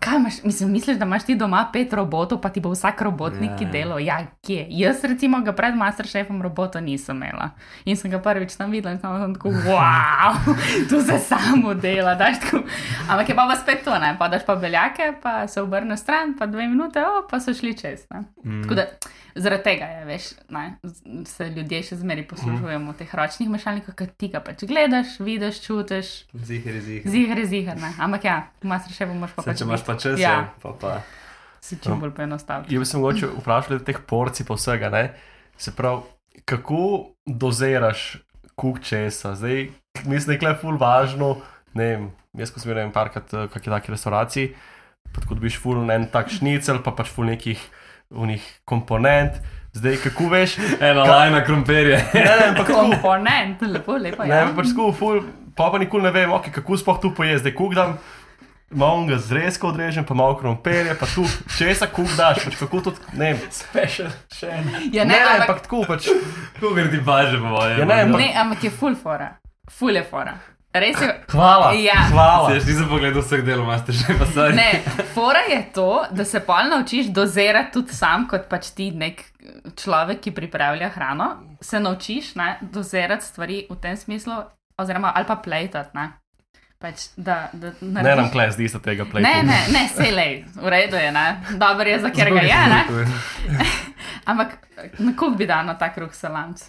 Kaj imaš, mislim, misliš, da imaš ti doma pet robotov, pa ti bo vsak robotnik Ja. ja. delal? Ja, kje? Jaz, recimo, ga pred Masterchefom robota nisem imela. In sem ga prvič tam videla in sem tako, wow, tu se samo dela. daš Tako, ampak je pa pa spet to, ne? pa daš pa beljake, pa se obrne stran, pa dve minute, oh, pa so šli čez. Ne? Mm. Tako da zaradi tega je, veš, ne, se ljudje še zmeraj poslužujemo teh ročnih mešalnikov, ki ti ga pač gledaš, vidiš, čutiš, zihar. zihar, zihar. Ne? Ampak ja, master še pa pač. če imaš pa čas, Ja. pa pa. Si čim bolj poenostavljen. Jaz bi se mogoče vprašal glede teh porcij pa vsega. Ne? Se pravi, kako doziraš kuk česa? Zdaj, mislim, da je ful važno. Ne vem, jaz ko sem bil parkrat v kakšni taki restauraciji, pa tako dobiš ful en tak šnicel, pa pač ful nekih unih komponent. Zdaj, kako veš, Ena lajna krompirja. ne, ne, ampak tako, Komponent, lepo, lepo. ne, Ja. pač tako, ful, pa pa nikoli ne vem, okay, kako sploh tu poješ. Zdaj, kuk dam, malo ga zrezko odrežem, pa malo krompirja, pa tu česa kuk daš, pač kako to, ne vem. Special, še en. Ja, Ne, ne, ampak, tako pač. Kogar ti baže, po mojem. Ja, ne, ampak- ne, ampak je full fora. Full je fora. Res je. Hvala. Ja. Hvala. Jaz nisem pogledal vseh delov, master že pa sorry. Ne, fora je to, da se pol naučiš dozirati tudi sam, kot pač ti nek človek, ki pripravlja hrano. Se naučiš ne, dozirati stvari v tem smislu, oziroma ali pa plejtati. Ne. Pač, da, da Ne narediš- nam kles, zdi se tega play. Ne, ne, ne, se lej, v redu je, ne. Dober je, za kjer ga je, ne. Ampak na koliko bi dal na ta kruh salamc?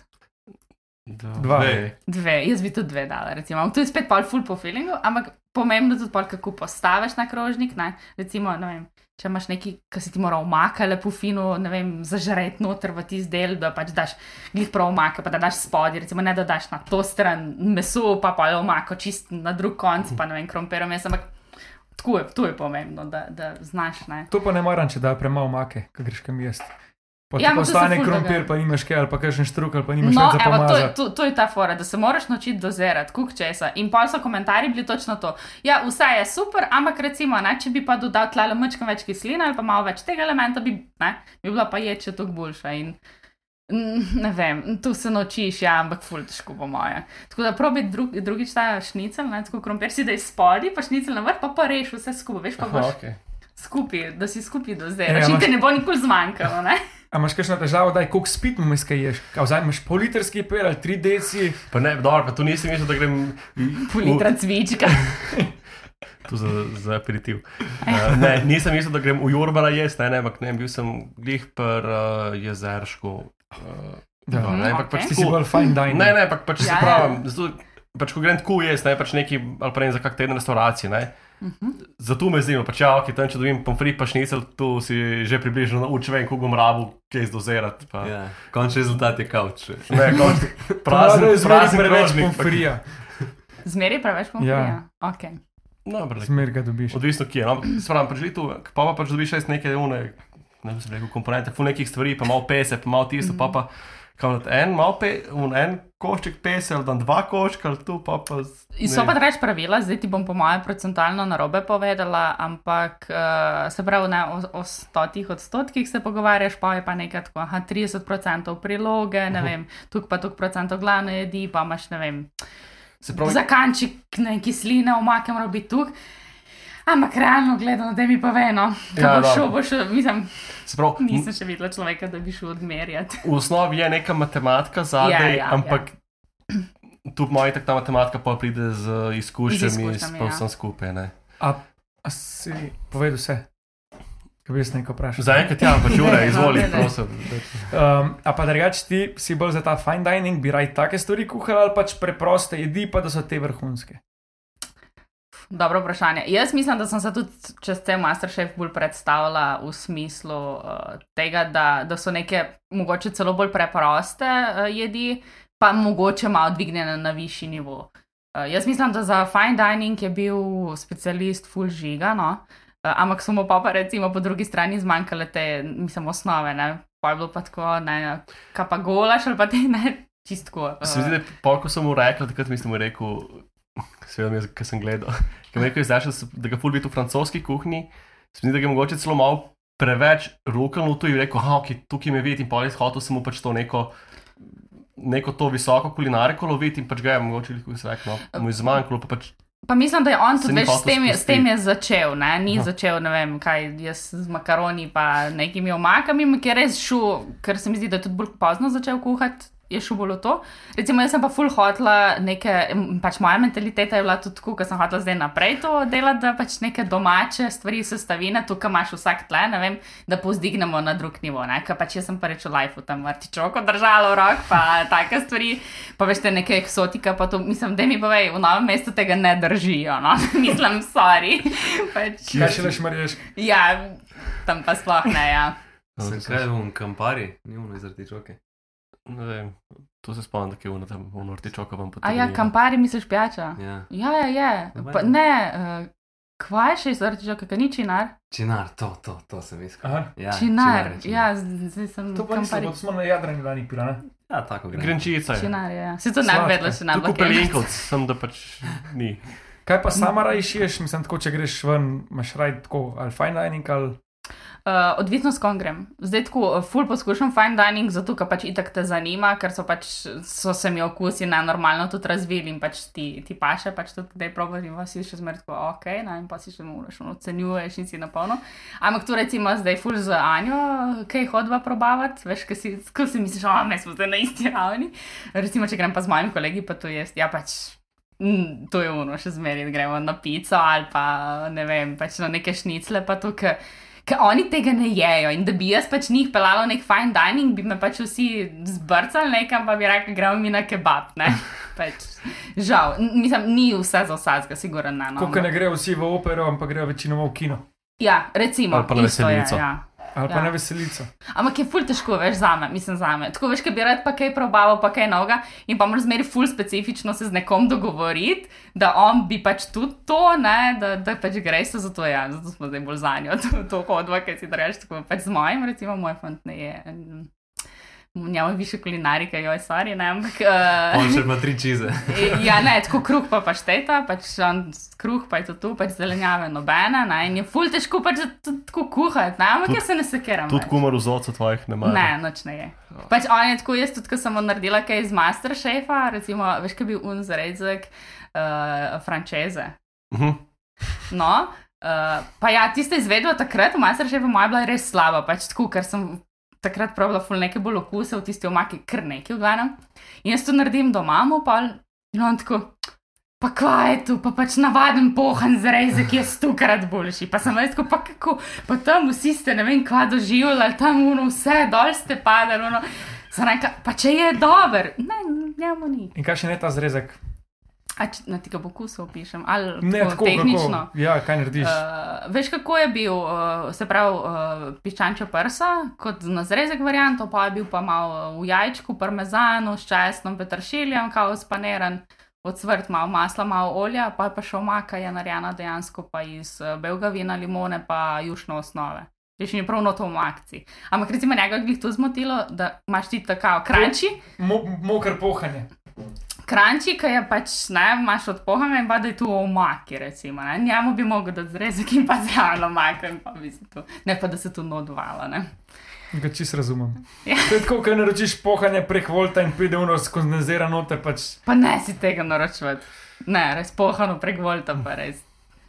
Dva. Dve. Dve, jaz bi tudi dve dala, recimo. To je spet pol full po feelingu, ampak pomembno je tudi pol, kako postaviš na krožnik, ne. Recimo, ne vem, če imaš neki, ki si ti mora omaka lepo fino, ne vem, zažret noter v tisti del, da pač daš glih prav omaka, pa da daš spodaj, recimo ne da daš na to stran meso, pa pa je omako čist na drug konc, pa ne vem, kromperom jaz, ampak tako je, to je pomembno, da, da znaš, ne. To pa ne maram, če da premalo make, ko greš kam jesti. Pa Ja, ti postane krompir, pa nimaš kaj, ali pa kakšen štruk, ali pa nimaš No, več za evo, to, to, to je ta fora, da se moraš naučiti dozirati, kuk česa. In pa so komentarji bili točno to. Ja, vse je super, ampak recimo, ne, če bi pa dodal tle mačkam več kisline ali pa malo več tega elementa, bi, ne, bi bila pa ječe toliko boljša. In, mm, ne vem, tu se naučiš, ja, ampak ful težko po moje. Tako da probi drug, drugič ta šnicel, ne, tako krompir si da iz spodaj, pa šnicel na vrh, pa pa reš vse skupaj, veš, pa boš okay. skupaj, da si skupaj Ja, doziraš. In imaš- te ne bo nikoli zmanjkalo, ne. A imaš kakšno težavo, da je koliko spit mu skaješ? Vzaj imaš pol litrski per ali tri deci. Pa ne, dobro, pa tu nisem mislil, da grem Pol litra cvička. tu za, za aperitiv. Uh, ne, nisem mislil, da grem v Jurbana jesti, ne, ne, ampak ne, bil sem glih per uh, jezeršku. Uh, Ja. no, ne, ampak okej. pač Ti si bolj fine dining. Ne, ne, ampak pač Ja, se pravim, zato, pač ko grem tako jesti, ne, pač neki, ali pa ne za kak teden restauracije, ne. Mhm. Zato me zanima, pač ja, ok, tam če dobim pomfrit pa šnicel, tu si že približno naučil, vem, koliko bom rabu, kaj zdozirati. Pa. Ja. Končni rezultat je kavč. Ne, konč, Prazen, prazen, prazen preveč krožnik. pa- pomfrija. Zmeri preveč pomfrija. Ja. Okay. Like, Zmeraj ga dobiš. Odvisno kje. No, Spravim, pač tu, pa, pa pač dobiš res neke une, ne vem, komponente, ful nekih stvari, pa malo pese, pa malo tisto, mm -hmm. pa pa kam na en, malo pe, un, en košček pese, ali dan dva koščka, tu, pa pa. In so pa reč pravila, zdaj ti bom po mojem procentualno narobe povedala, ampak uh, se pravi, ne, o, o stotih odstotkih se pogovarjaš, pa je pa nekaj tako, aha, 30% priloge, ne Mhm. vem, tukaj pa tukaj procentov glavne jedi, pa imaš, ne vem, Se pravi, za kanček ne, kisline, omake mora biti tukaj. Ampak realno gledano, da mi pove, no, Ja, boš dobro. šel, boš šel, mislim, se pravi, nisem še videla človeka, da bi šel odmerjati. v osnovi je neka matematika zadaj, Ja, ja, ja, ampak ja. tu moj tak ta matematika pa pride z izkušnjami, Z izkušnjami, pa ja. vsem skupaj. Ne. A, a si povedal vse? Kaj bi jaz nekaj vprašal? Zaenkrat ja, pač ure, izvoli, Ne, ne. prosim. Um, a pa drugače ti si bolj za ta fine dining, bi raj take stvari kuhal ali pač preproste jedi, pa da so te vrhunske. Dobro vprašanje. Jaz mislim, da sem se tudi čez cel Masterchef bolj predstavljala v smislu uh, tega, da, da so neke mogoče celo bolj preproste uh, jedi, pa mogoče malo dvignjene na višji nivo. Uh, jaz mislim, da za fine dining je bil specialist full žiga, no? uh, ampak so mu pa, pa recimo po drugi strani zmanjkale te, mislim, osnove, ne? pa je bilo pa tako, ne, kaj pa golaš ali pa te ne, čistko. Se mi zdi, da pol, ko sem mu rekel, takrat mi sem mu rekel, seveda mi je, ker sem gledal, ker mi je rekel, da ga ful biti v francoski kuhinji, Zdi se, da je mogoče celo malo preveč lokalno tu in rekel, da okay, tukaj me vidi in pa jaz hotel mu pač to neko. Neko to visoko kulinariko loviti in pač ga je mogoče, se reče, no, mu je zmanjkalo, pa pač Pa mislim, da je on tudi več s tem, je- s tem je začel, ne? ni Aha. začel, ne vem, kaj jaz z makaroni pa nekimi omakami, ki je res šel, ker se mi zdi, da je tudi bolj pozno začel kuhati. Je šel bolj to. Recimo, jaz sem pa full hotla, neke, pač moja mentaliteta je bila tudi tako, ker sem hotla zdaj naprej to delati, da pač neke domače stvari, sestavine, tukaj imaš vsak tle, ne vem, da povzdignemo na drug nivo. Ne? Ker pač jaz sem pa reč v lifeu tam artičoko držala v rok, pa take stvari, pa veš te neke eksotika, pa to mislim, da mi povej, v novem mestu tega ne držijo, no, mislim, sorry. pač, Kaj še leš, Mariješ? ja, tam pa sploh ne, ja. Sem kaj v kampari, ni ono iz artičoke. Ne vem, to se spomnim, da je ono tam v Nortičoka vam A potem. ja, kampari misliš pijača? Ja. Ja, ja, ja. Pa, ne, uh, kvaj še iz artičoka, kaj ni činar? Činar, to, to, to sem iskal. Ja, Činar, je ja, z- zdaj sem To pa nisem, bo smo na Jadrani lani pila, ne? Ja, tako gre. Grenčica je. Činar, ja. Se to ne bi vedela, še ne Tako pelinkovc, sem da pač ni. Kaj pa sama raj šiješ, mislim, tako, če greš ven, imaš raj tako, ali fine dining, ali Uh, odvisno s kom grem. Zdaj tako, uh, full poskušam fine dining, zato ker pač itak te zanima, ker so pač so se mi okusi nenormalno tudi razvili in pač ti, ti paše, pač tudi zdaj probaš in vas si še zmeraj tako, ok, ne, in pa si še moraš, ono, ocenjuješ in si na polno. Ampak tu recimo zdaj full z Anjo, kaj hodva probavati, veš, kaj si, ko si misliš, o, me smo zdaj na isti ravni. Recimo, če grem pa z mojimi kolegi, pa to jaz, ja pač. Mm, to je ono, še zmeraj gremo na pico ali pa ne vem, pač na neke šnicle, pa to, ker ker oni tega ne jejo. In da bi jaz pač njih pelala v nek fine dining, bi me pač vsi zbrcali nekam, pa bi rekli, gremo mi na kebab. Ne? Pač, žal, mislim, ni vse za vsakega, sigurno ne. No, Kako ne grejo vsi v opero, ampak grejo večinoma v kino. Ja, recimo. Ali pa na isto je, veselico. Ja. Ali pa Ja. na veselico. Ampak je ful težko, veš, za me, mislim za me. Tako veš, kaj bi rad pa kaj probaval, pa kaj novega in pa moraš zmeri ful specifično se z nekom dogovoriti, da on bi pač tudi to, ne, da, da pač greš za to, ja, zato smo zdaj bolj za njo, to, to hodva, kaj si da rečeš, tako pač z mojim, recimo moj fant ne je. Njemu je više kulinarika, joj, sorry, ne, ampak. Uh, On še ima tri čize. Ja, ne, tako kruh pa pašteta, pač on kruh pa je to tu, pač zelenjave nobena, ne, in je ful težko pač tako kuhati, ne, ampak jaz se ne sekeram. Tudi kumar vzorcev tvojih ne mara. Ne, noč ne je. Pač on je tako, jaz tudi, ko sem naredila kaj iz Masterchefa, recimo, veš, kaj bi un zarezek uh, frančeze. Mhm. No, uh, pa ja, tiste izvedla takrat v Masterchefu moja bila res slaba, pač tako, ker sem takrat pravila ful neke bolj okuse v tisti omaki, kar nekaj v glavnem. In jaz to naredim doma, pa in on tako. Pa kaj je tu, pa pač navaden pohan zrezek je stokrat boljši. Pa sem tako, pa kako, pa tam vsi ste ne vem kva doživljali, tam uno vse, dol ste padali. Sem rekla, pa če je dober, ne, njemu ni. In kaj še ne ta zrezek? A če na tega pokusu opišem, ali Ne, tako, tako, tehnično. kako. Ja, kaj narediš? Uh, veš, kako je bil, uh, se pravi, uh, piščančja prsa, kot na zrezek varianto, pa je bil pa malo v jajčku, parmezanu, s česnom, petršiljem, kao spaniran, odsvrt, malo masla, malo olja, pa je pa še omaka je narejena dejansko pa iz uh, belga vina, limone, pa jušne osnove. Veš, in je prav noto v akciji. Ampak recimo njega je to zmotilo, da imaš ti tako kranči, Mo, mokr pohanje. Kranči, ki je pač ne, imaš od pohanga in pa da je tu omaki, recimo. Ne? Njemu bi mogel dati zrezek in pa zraven omaka, in pa bi se tu, ne pa da se tu nodvala. Ne? Ga čist razumem. Ja. To je tako, ko naročiš pohanje prek volta in pride uno skondenzira noter, pač Pa ne si tega naročiti. Ne, res pohano prek volta, pa res.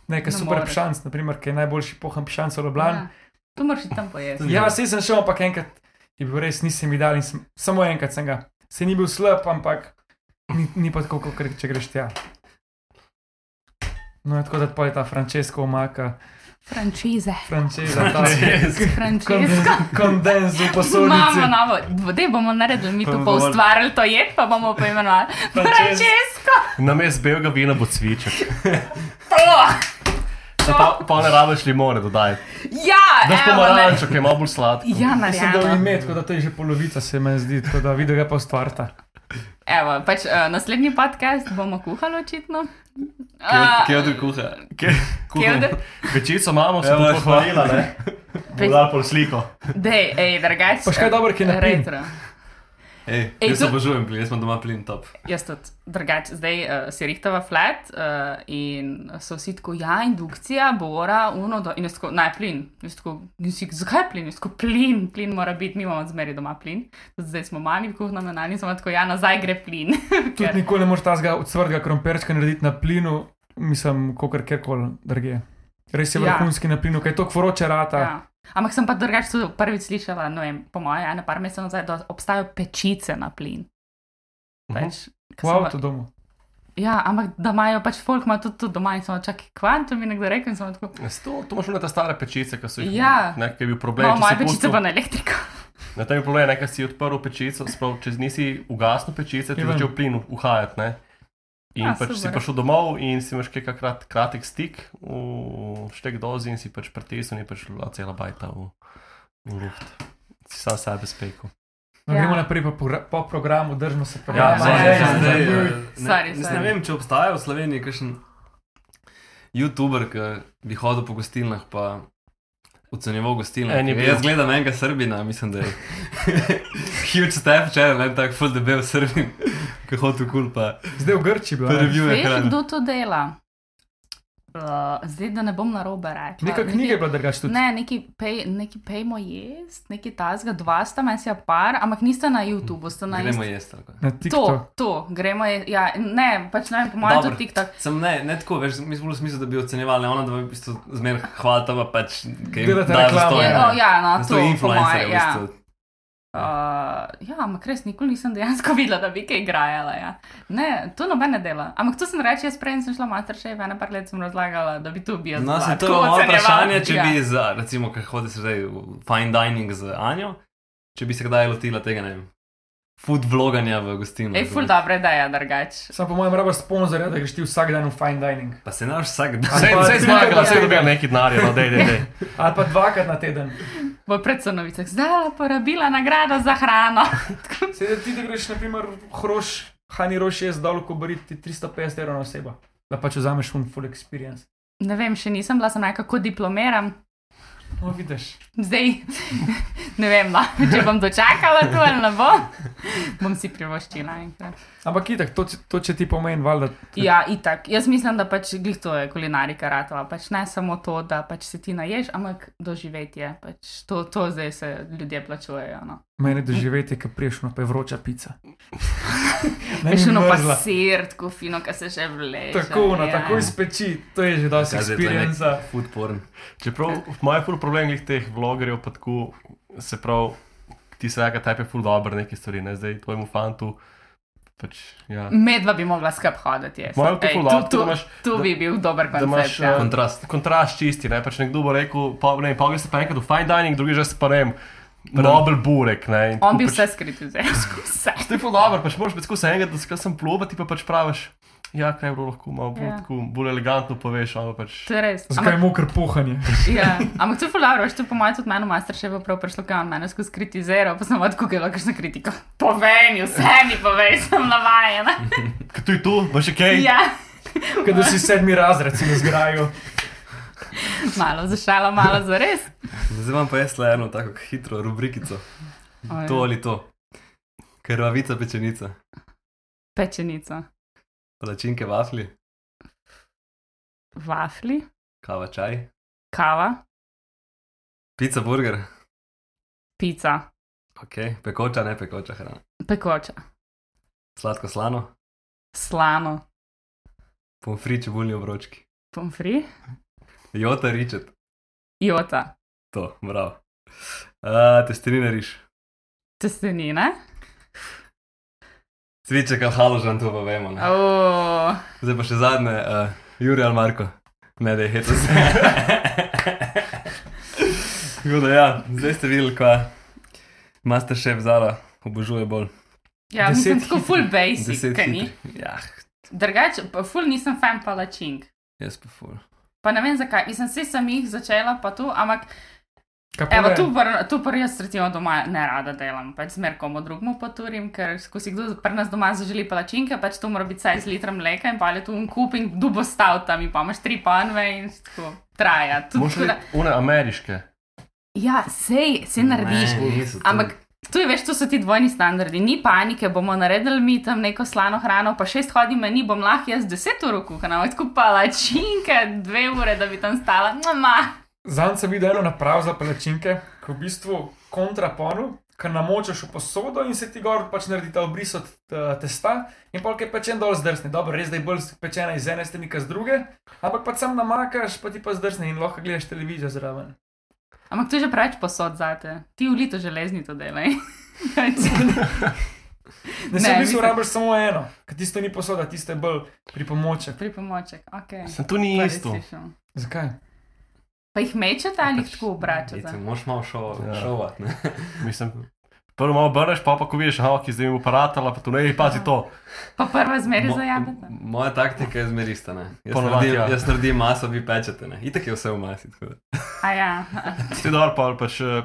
nekaj Ne super pišanc, naprimer, ki je najboljši pohan pišanc v Ljubljani. Ja. Tu moraš tam pojesti. Ja, vse sem šel, ampak enkrat je bil res, nisem videl in sem, samo enkrat sem ga. Se ni bil slab, ampak ni, ni pa tako, kot če greš tja. No, tako da je ta Francesco omaka, Frančize. Francesa, ta Frančize. kondenz- kondenz v posodici. Imamo novo, da bomo naredili, mi tu Pa pa bomo- ustvarili to jed, pa bomo poimenovali Frančesko. Na mest belega vina bo cviček. Oh, Se Pa, pa ne rabiš limone dodaj. ja, Daš evo, ne. pomarančo, ki je malo bolj sladko. Ja, Mislim, da je ime, tako da to je že polovica, se mi zdi, tako da vidi ga pa ustvarta. Evo, pač, uh, naslednji podcast bomo kuhali očitno. Kje je od kuha? Kjevde? Večico imamo, se bomo pohvalila, ne? Pe- Bomo dali pol sliko. Dej, ej, drugače. Pa še kaj dobro, ki je napin. Retro. Ej, Ej, jaz obožujem plin, jaz sem doma plin top. Jaz tudi drugače, zdaj uh, si rihtava flat uh, in so vsi tako, ja, indukcija, bora, uno, do, in jaz tako, naj plin. Jaz tako, nisi, zakaj plin? Jaz tako, plin, plin mora biti, mi imamo zmeri doma plin. Tudi Zdaj smo mali v kuhnem menali in smo tako, ja, nazaj gre plin. Tudi nikoli ne moreš tazga odsvrtega krompirčka narediti na plinu, mislim, kokar kjerkoli drugje. Res je Ja. vrhunski na plinu, kaj to kvoroče rata. Ja. Ampak sem pa drugače tudi prvič slišala, ne vem, po mojem, ene par mesecev nazaj, da obstajajo pečice na plin. Pač, V ko sem pa- avtu domu. Ja, ampak da imajo pač folk ima tudi to doma in samo čakaj, kvanto mi nekdo rekel tako. S To, to imaš one te stare pečice, ki so jih Ja. nekaj bil problem. No, moja pečica pa na elektriko. Na tem je problem, nekaj si odprl pečico, sprav, če nisi ugasnil pečice, ti je Ja, začel plin uhajati. Ne? In Ja, ja, pač si super. prišel domov in si imaš kakšen krat, kratek stik v štek dozi in si pač pritisnil in je pač bila cela bajta v, v luft. Si sam sebe spekel. No, Ja. Gremo naprej po, po programu, držimo se Ja, programa. zdaj- Zdaj, zdaj- zdaj, eh, zdaj. ne-. Ne vem, če obstaja v Sloveniji kakšen YouTuber, ki bi hodil po gostilnah pa ocenjeval gostilne. En je bil. Jaz gledam enega Srbina, mislim, da je huge step, če ne tak full debel Srbin, ki hodi v kul pa Zdaj v Grči bil. a? review Veš, hrane. kdo to dela? Uh, zdaj, da ne bom na robe rekla. Neka knjiga je bila drugače tudi. Ne, neki, pej, neki pejmo jest, neki tazga, dva sta, meni si par, ampak nista na YouTubu, sta na Gremo jesti. Na To, TikTok. to, gremo je, ja, ne, pač ne vem, po mojem tudi TikTok. Sem ne, ne tako, veš, mi smo v smislu, da bi ocenjevali, ona da v bistvu zmer hvalita, pa pač, kaj Je, ne. o, ja, no, to, influencerji, moje, v ja. Uh, ja, ampak res nikoli nisem dejansko videla, da bi kaj igrala. Ja. Ne, to noben ne dela. Ampak to sem reči, jaz prej sem šla v Masterchef, ena par let sem razlagala, da bi tu bil. No, se to je moje vprašanje, če bi za, recimo, kaj hodi se zdaj v fine dining z Anjo, če bi se kdaj lotila tega, ne vem, food vloganja v gostilni. Ej, ful dobra ideja, drugač. Sam po mojem rabaš sponzorja, da greš ti vsak dan v fine dining. Pa se naš vsak dan. Vse je na vse je dobila neki denar, no, dej, dej, dej. Ali pa dvakrat na teden. V predsonovicah zdaj porabila nagrado za hrano. Sedaj ti, da greš, naprimer, hroš, hani roš jaz dol, ko boriti 350 evrov na osebo. Da pač vzameš un full experience. Ne vem, še nisem bila, sem nekako kako diplomiram. No, vidiš. Zdaj ne vem, no, če bom dočakala to ali ne bo. Bom si privoščila enkrat. Ampak itak, to, to če ti pomeni, valjda. Ja, itak. Jaz mislim, da pač glih to je kulinarika ratova. Pač ne samo to, da pač se ti naješ, ampak doživetje. Pač to, to zdaj se ljudje plačujejo. No. Meni doživeti, ki priješ, no pa je vroča pica. Ne Veš, mi no pa sir, tako fino, ki se že vleče. Tako, no, ja. tako iz peči, to je že dosti je experience. Food porn. Čeprav moj ful problem je teh vlogerjev, pa tako se prav, ti se reka, tepe ful dobro neke stvari, ne zdaj tvojemu fantu. Pač, ja. Medva bi mogla skup hoditi. bi Ej, ful tu, imaš- tu da- bi bil dober da imaš, koncept. ja. eh, Kontrast. Kontrast čisti, ne pač nekdo bo rekel, pa ne, pa greš pa enkrat v fine dining, drugi že pa ne vem, Nobel burek, ne. in On bi pač- vse skritil, vse. To je ful dobro, pač moraš biti skozi enega, da sem pluba, ti pa pač praviš, ja, kaj je bilo lahko malo bolj, Ja. tako, bolj elegantno poveš, ampak pač. To je res. Zakaj je mokr puhanje? ja. Ampak to je fulano, veš, to po mojem tudi meni v Masterchefu prav prišlo, kaj on mene skozi kritiziral, pa sem odkukala kakšno kritiko. Povej mi, vse mi povej, sem navajena. Kaj tu je tu, še kaj? ja, Kaj da si sedmi razred, si na zgraju. malo za šalo, malo za res. Zdaj vam pa jaz le eno tako hitro rubrikico. Oj, To ali to. Krvavica pečenica, Pečenica, palačinke vafli, vafli, kava čaj, kava, pica burger, pica, ok, pekoča, ne pekoča hrana. pekoča, Sladko slano, slano, pomfri čebulni obročki. pomfri, Jota ričet, jota, to, bravo. Uh, testenine riš, testenine. Cviček ali haložan, to pa vemo. Ne? Oh, Zdaj pa še zadnje, uh, Juri ali Marko, ne da je hito se. Tako da ja, zdaj ste videli, kaj Masterchef Zala obožuje bolj. ja, Deset mislim, tako full basic, kaj ni. Ja, Drugače, pa full nisem fan palačink. jaz pa ful. Pa ne vem zakaj, mislim, vse sem jih začela, pa tu, ampak evo, tu, pr, tu pr jaz recimo doma ne rada delam, pač zmer komu drugmu poturim, ker ko si kdo pri nas doma zaželi palačinke, pač to mora biti saj z litrom mleka in pa je tu un kup in dubo stav tam in pa imaš tri panve in tako traja. Reči, une ameriške. Ja, sej, sej narediš. Ne. Ampak Tu je več, to so ti dvojni standardi, ni panike, bomo naredili mi tam neko slano hrano, pa šest hodim, ni bom lahko jaz deset ur kuhana, tako palačinke, dve ure, da bi tam stala. Mama. Zanj sem videl eno napravo za palačinke, ki v bistvu kontraponu, ker namočaš v posodo in se ti gor pač naredi ta obris od uh, testa in polk je pečen dol zdrsni. Dobro, res da je bolj pečena iz ene strani, kot z druge, ampak pa sam namakaš, pa ti pa zdrsni in lahko gledaš televizijo zraven. Ampak to je že preveč posod zate. Ti v lito železni to delaj. Ne, Ne, v bistvu rabiš samo eno, ker tisto ni posoda, tisto je bolj pripomoček. Pripomoček, ok. Sem tu ni isto. Zakaj? Pa jih mečete ali Pač, jih tako obračate? Vice, Moš malo šov, Ja. šovat, ne? Mislim, prvo malo brneš, pa pa ko vidiš, aha, ki zdaj mi uparatala, pa tu ne, pazi to. Pa prva zmeri Mo- zajabete. Moja taktika je zmerista, ne? Jaz Ponovadi, naredim, ja. jaz naredim maso, vi pečete, ne? Itak je vse v masi, tako da. A ja, Ti dol pa pač, eh,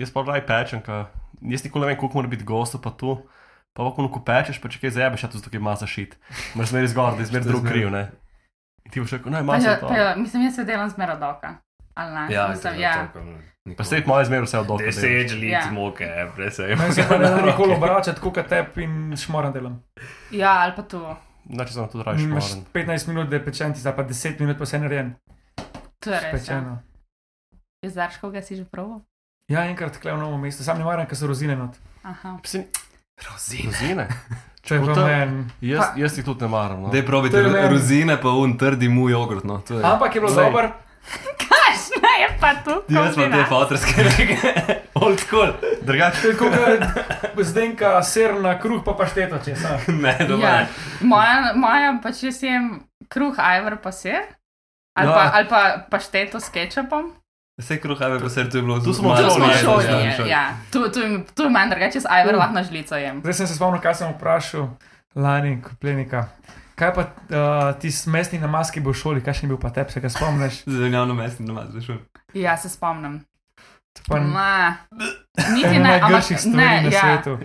jaz pa raj pečem, ka, jaz nikoli ne vem, koliko mora biti gostov pa tu. Pa pa ko pečeš, pa če kaj zajebeš, a tu tukaj masa šit. Moraš zmeri zgor, da je zmeri drug kriv, ne. In ti boš rekel, ne, pa, masa je to. pa jo, mislim, jaz se delam zmero doka. Ali ne? Ja, mislim, to je ja. ne. Pa sej moje zmeri vse od dol. žlic Ja. moke, presej. Meni se pa ne da nikoli obračati, kot tep in šmoran delam. ja, ali pa tu. Znači, rajši Imaš šmoren. 15 minut, da je pečen, ti zdaj pa 10 minut, pa se narejen. To je res. Ja. Pečeno. Iz Zarškega si že proval? Ja, enkrat klej v novo mesto, sam ne maram, ker so rozine not. Aha. Psi, Rozine. rozine. Če je to- meni. Jaz, jaz jih tudi ne maram. No. Dej probite To je rozine, pa un trdi mu jogurt, no. To je. Ampak je bilo Glej. Dober, Kašna je pa tu. Jaz pa te kombinacija. fotorske neke, old school. Drugače, kot zdenka, ser na kruh, pa pašteto, če sa. Ne, Ja. dovolj. Moja, moja pač jaz jem kruh, ajvar pa sir. Ali, Ja. pa, ali pa pašteto s kečapom. Vse kruhave, pa ser tu je bilo Tu smo malo Tu smo Malo zmeden, šoli. ja, je, šoli. Ja, tu, tu, tu imam drugače, jaz ajvar Uh. lahko na žlico jem. Zdaj sem se spomnil, kaj sem vprašal lani, koplenika. Kaj pa uh, ti mestni namaski bo v šoli, kakšen je bil pa tep, se ga spomniš? Zelenjavno mestni namaz, veš. Ja, se spomnim. To pa Ma, niti ne, ampak ne, na ja. svetu.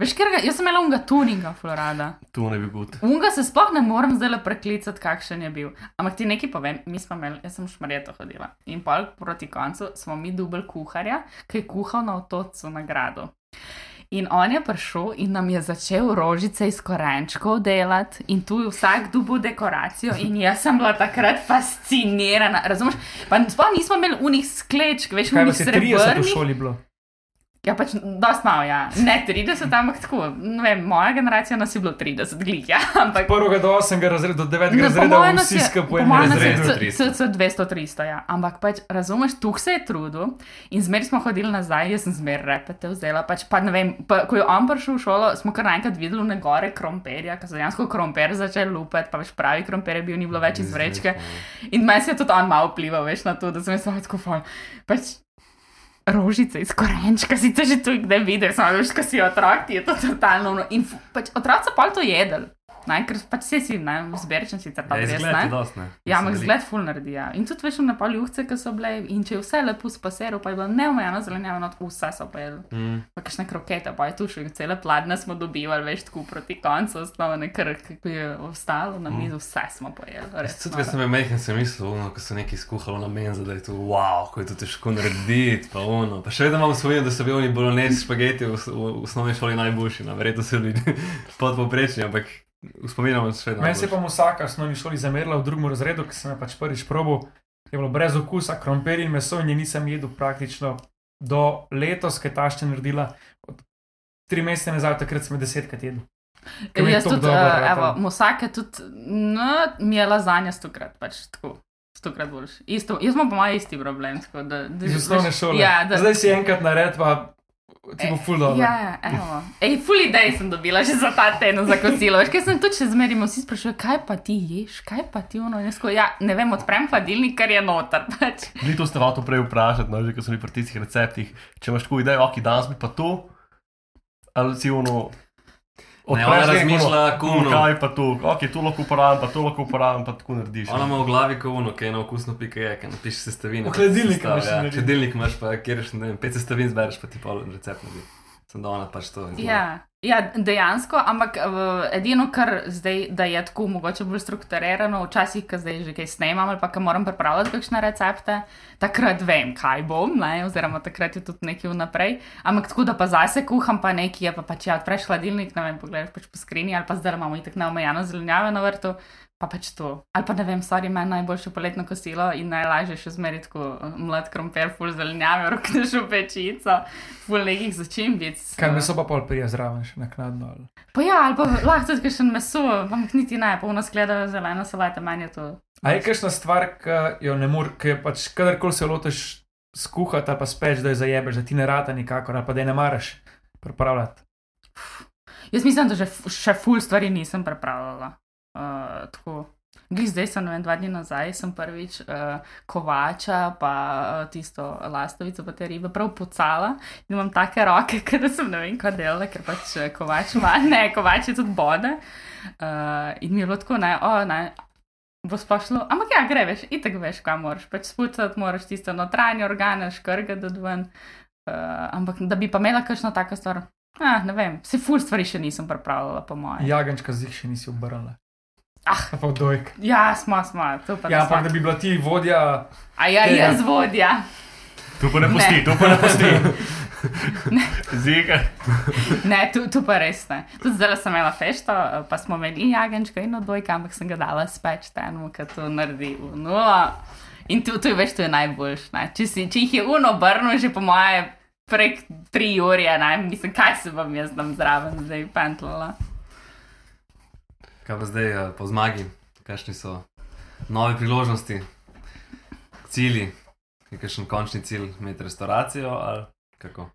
Veš, ker ga, jaz sem imela unga tuninga, Florada. tu ne bi bil. Unga se sploh ne morem zdaj preklicati, kakšen je bil. Ampak ti nekaj povem, mi smo imeli, jaz sem v šmarjeto hodila. In pol proti koncu smo mi dubel kuharja, ki je kuhal na otocu na gradu. In on je prišel in nam je začel rožice iz korenčkov delati, in tu je vsak dubu dekoracijo, in jaz sem bila takrat fascinirana. Razumeš? Pa sploh nismo imeli unih sklečk, veš, Kaj unih vas je 30 v šoli bilo? Ja, pač dost malo, ja. Ne 30, ampak tako. Ne vem, moja generacija nas je bilo 30, glih, ja. Ampak Prvega do 8. razreda, do 9. No, po razreda, vsi je- skupaj po v enem mojem nas je razredu. c- c- c- 200, 300, ja. Ampak pač, razumeš, tu se je trudil in zmeraj smo hodili nazaj, jaz sem zmeraj repete vzela. Pač, pa, ne vem, pa, ko je on prišel v šolo, smo kar naenkrat videli ne gore krompirja, ker so dejansko krompir začeli lupeti, pa več pravi krompir je bil, ni bilo več iz vrečke. In meni se je tudi on malo vplival, veš, na to, da sem jaz tako fajn. Pač, Rožice iz korenčka, sicer že tu kdaj vidiš, samo veš, ko si otrok, ti je to totalno. ono. In pač, otroci pa to jedel. Ne, ker pač vsi si, ne, zberičen sicer pa Ja, res, izgled ne. dost, ne. Ja, ampak zgled ful naredi. Ja. In tudi veš, na polju uhce, ki so bile, in če je vse lepo spaseru, pa je bilo neomejeno zelenjavo, not vse so pojedli. Mm. Pa kakšne krokete, pa je tu še cele pladne smo dobivali, veš, tako proti koncu, osnovne, ker ko je ostalo na mizu, vse smo pojedli. Res, Tudi, ko sem bil majhen, sem mislil, ono, ko so neki skuhali na menzu, da je to wow, ko je to težko narediti, pa ono. Pa še vedno imam svoje, da so bili oni bolognese špageti v, v, v osnovni šoli najboljši, no, verjetno so bili podpoprečni, ampak spominjamo se še vedno. Meni se pa vsaka v osnovni šoli zamerila v drugem razredu, ker sem jo pač prvič probil. Je bilo brez okusa, krompir in meso in je nisem jedel praktično do letos, ki je tašče naredila. Od tri mesece nazaj, takrat sem desetkrat jedel. Ker Jaz tudi, dobro ratalo. evo, musake tudi, no, mi je lazanja stokrat, pač tako. Stokrat boljši. Isto, jaz imam mojem isti problem. Da, da, Iz osnovne veš, šole. Ja, da, Zdaj si enkrat nared, pa ti bo ful dobro. Ja, ja, evo. Ej, full idej sem dobila že za ta teden za kosilo. Veš, kaj sem tudi še zmeraj, vsi sprašujejo, kaj pa ti ješ, kaj pa ti ono. Jaz, ko, ja, ne vem, odprem hladilnik, ker je noter. Pač. Ni to ste hotel prej vprašati, no, že ko sem pri tistih receptih. Če imaš tako idejo, ok, danes bi pa to, ali si ono. Ne, ona razmišlja, ono. Kaj pa tu, ok, tu lahko uporabim, pa to lahko uporabim, pa tako narediš. Ona no. ima v glavi kot ono, ki je na okusno pika je, ki napiše sestavine. Sestav, imaš ja. Hladilnik imaš, pa kjer še ne vem, pet sestavin zbereš, pa ti pol recept naredi. Sem da ona pač to. Ja, ja, dejansko, ampak uh, edino, kar zdaj, da je tako mogoče bolj strukturirano, včasih, ko zdaj že kaj snemam ali pa ko moram pripravljati kakšne recepte, takrat vem, kaj bom, ne, oziroma takrat je tudi nekaj vnaprej. Ampak tako, da pa zase kuham, pa nekaj je pa pač ja, odpreš hladilnik, ne vem, pogledaš pač po skrini ali pa zdaj imamo itak neomejeno zelenjave na vrtu. Pa pač to. Ali pa ne vem, stvari meni najboljše poletno kosilo in najlažje še zmeriti tako eh, mlad krompir, full zelenjave, rokneš v pečico, full nekih začimbic. Kaj meso pa pol prija zraven, še naknadno. ali- Pa ja, ali pa lahko tudi še meso, ampak niti ne, polno skledajo zeleno salate, meni je to. A je kakšna stvar, ki jo ne moreš, ki je pač kadarkoli se lotiš skuhati ali pa speč, da jo zajebeš, da ti ne rata nikakor, ali pa da je ne maraš pripravljati. Jaz mislim, da že še full stvari nisem pripravljala. Uh, tako. Glej, zdaj sem, ne vem, dva dni nazaj sem prvič uh, kovača, pa uh, tisto lastovico, pa te ribe prav pocala in imam take roke, da sem ne vem, kaj delala, ker pač kovač ima, ne, kovač je tudi bode. Uh, in mi je bilo tako, ne, o, ne, bo splošno, ampak ja, gre, veš, itek veš, kam moraš, pač spucati moraš tisto notranje organe, škrge do ven. Uh, ampak da bi pa imela kakšno tako stvar, ah, ne vem, se ful stvari še nisem pripravljala, po mojem. Ja, Jagančka z jih še nisi obrnila. Ah. Pa dojk. ja smo, smo, to pa Ja, ampak smo. da bi bila ti vodja, A ja, tega. jaz vodja. Tu pa ne pusti, Ne. tu pa ne pusti. Zika. Ne, tu, tu pa res ne. Tudi zdaj sem imela fešto, pa smo imeli in jagenčka in odbojka, ampak sem ga dala speč temu, ki to naredi v nulo. In tu, tu veš, to je najboljš. Ne? Če, si, če jih je uno obrnil, že po moje prek tri ure, ne mislim, kaj se bom jaz tam zraven zdaj pentlala. Kaj pa zdaj eh, po zmagi, kakšni so nove priložnosti, cilji, je kakšen končni cilj imeti restauracijo ali kako?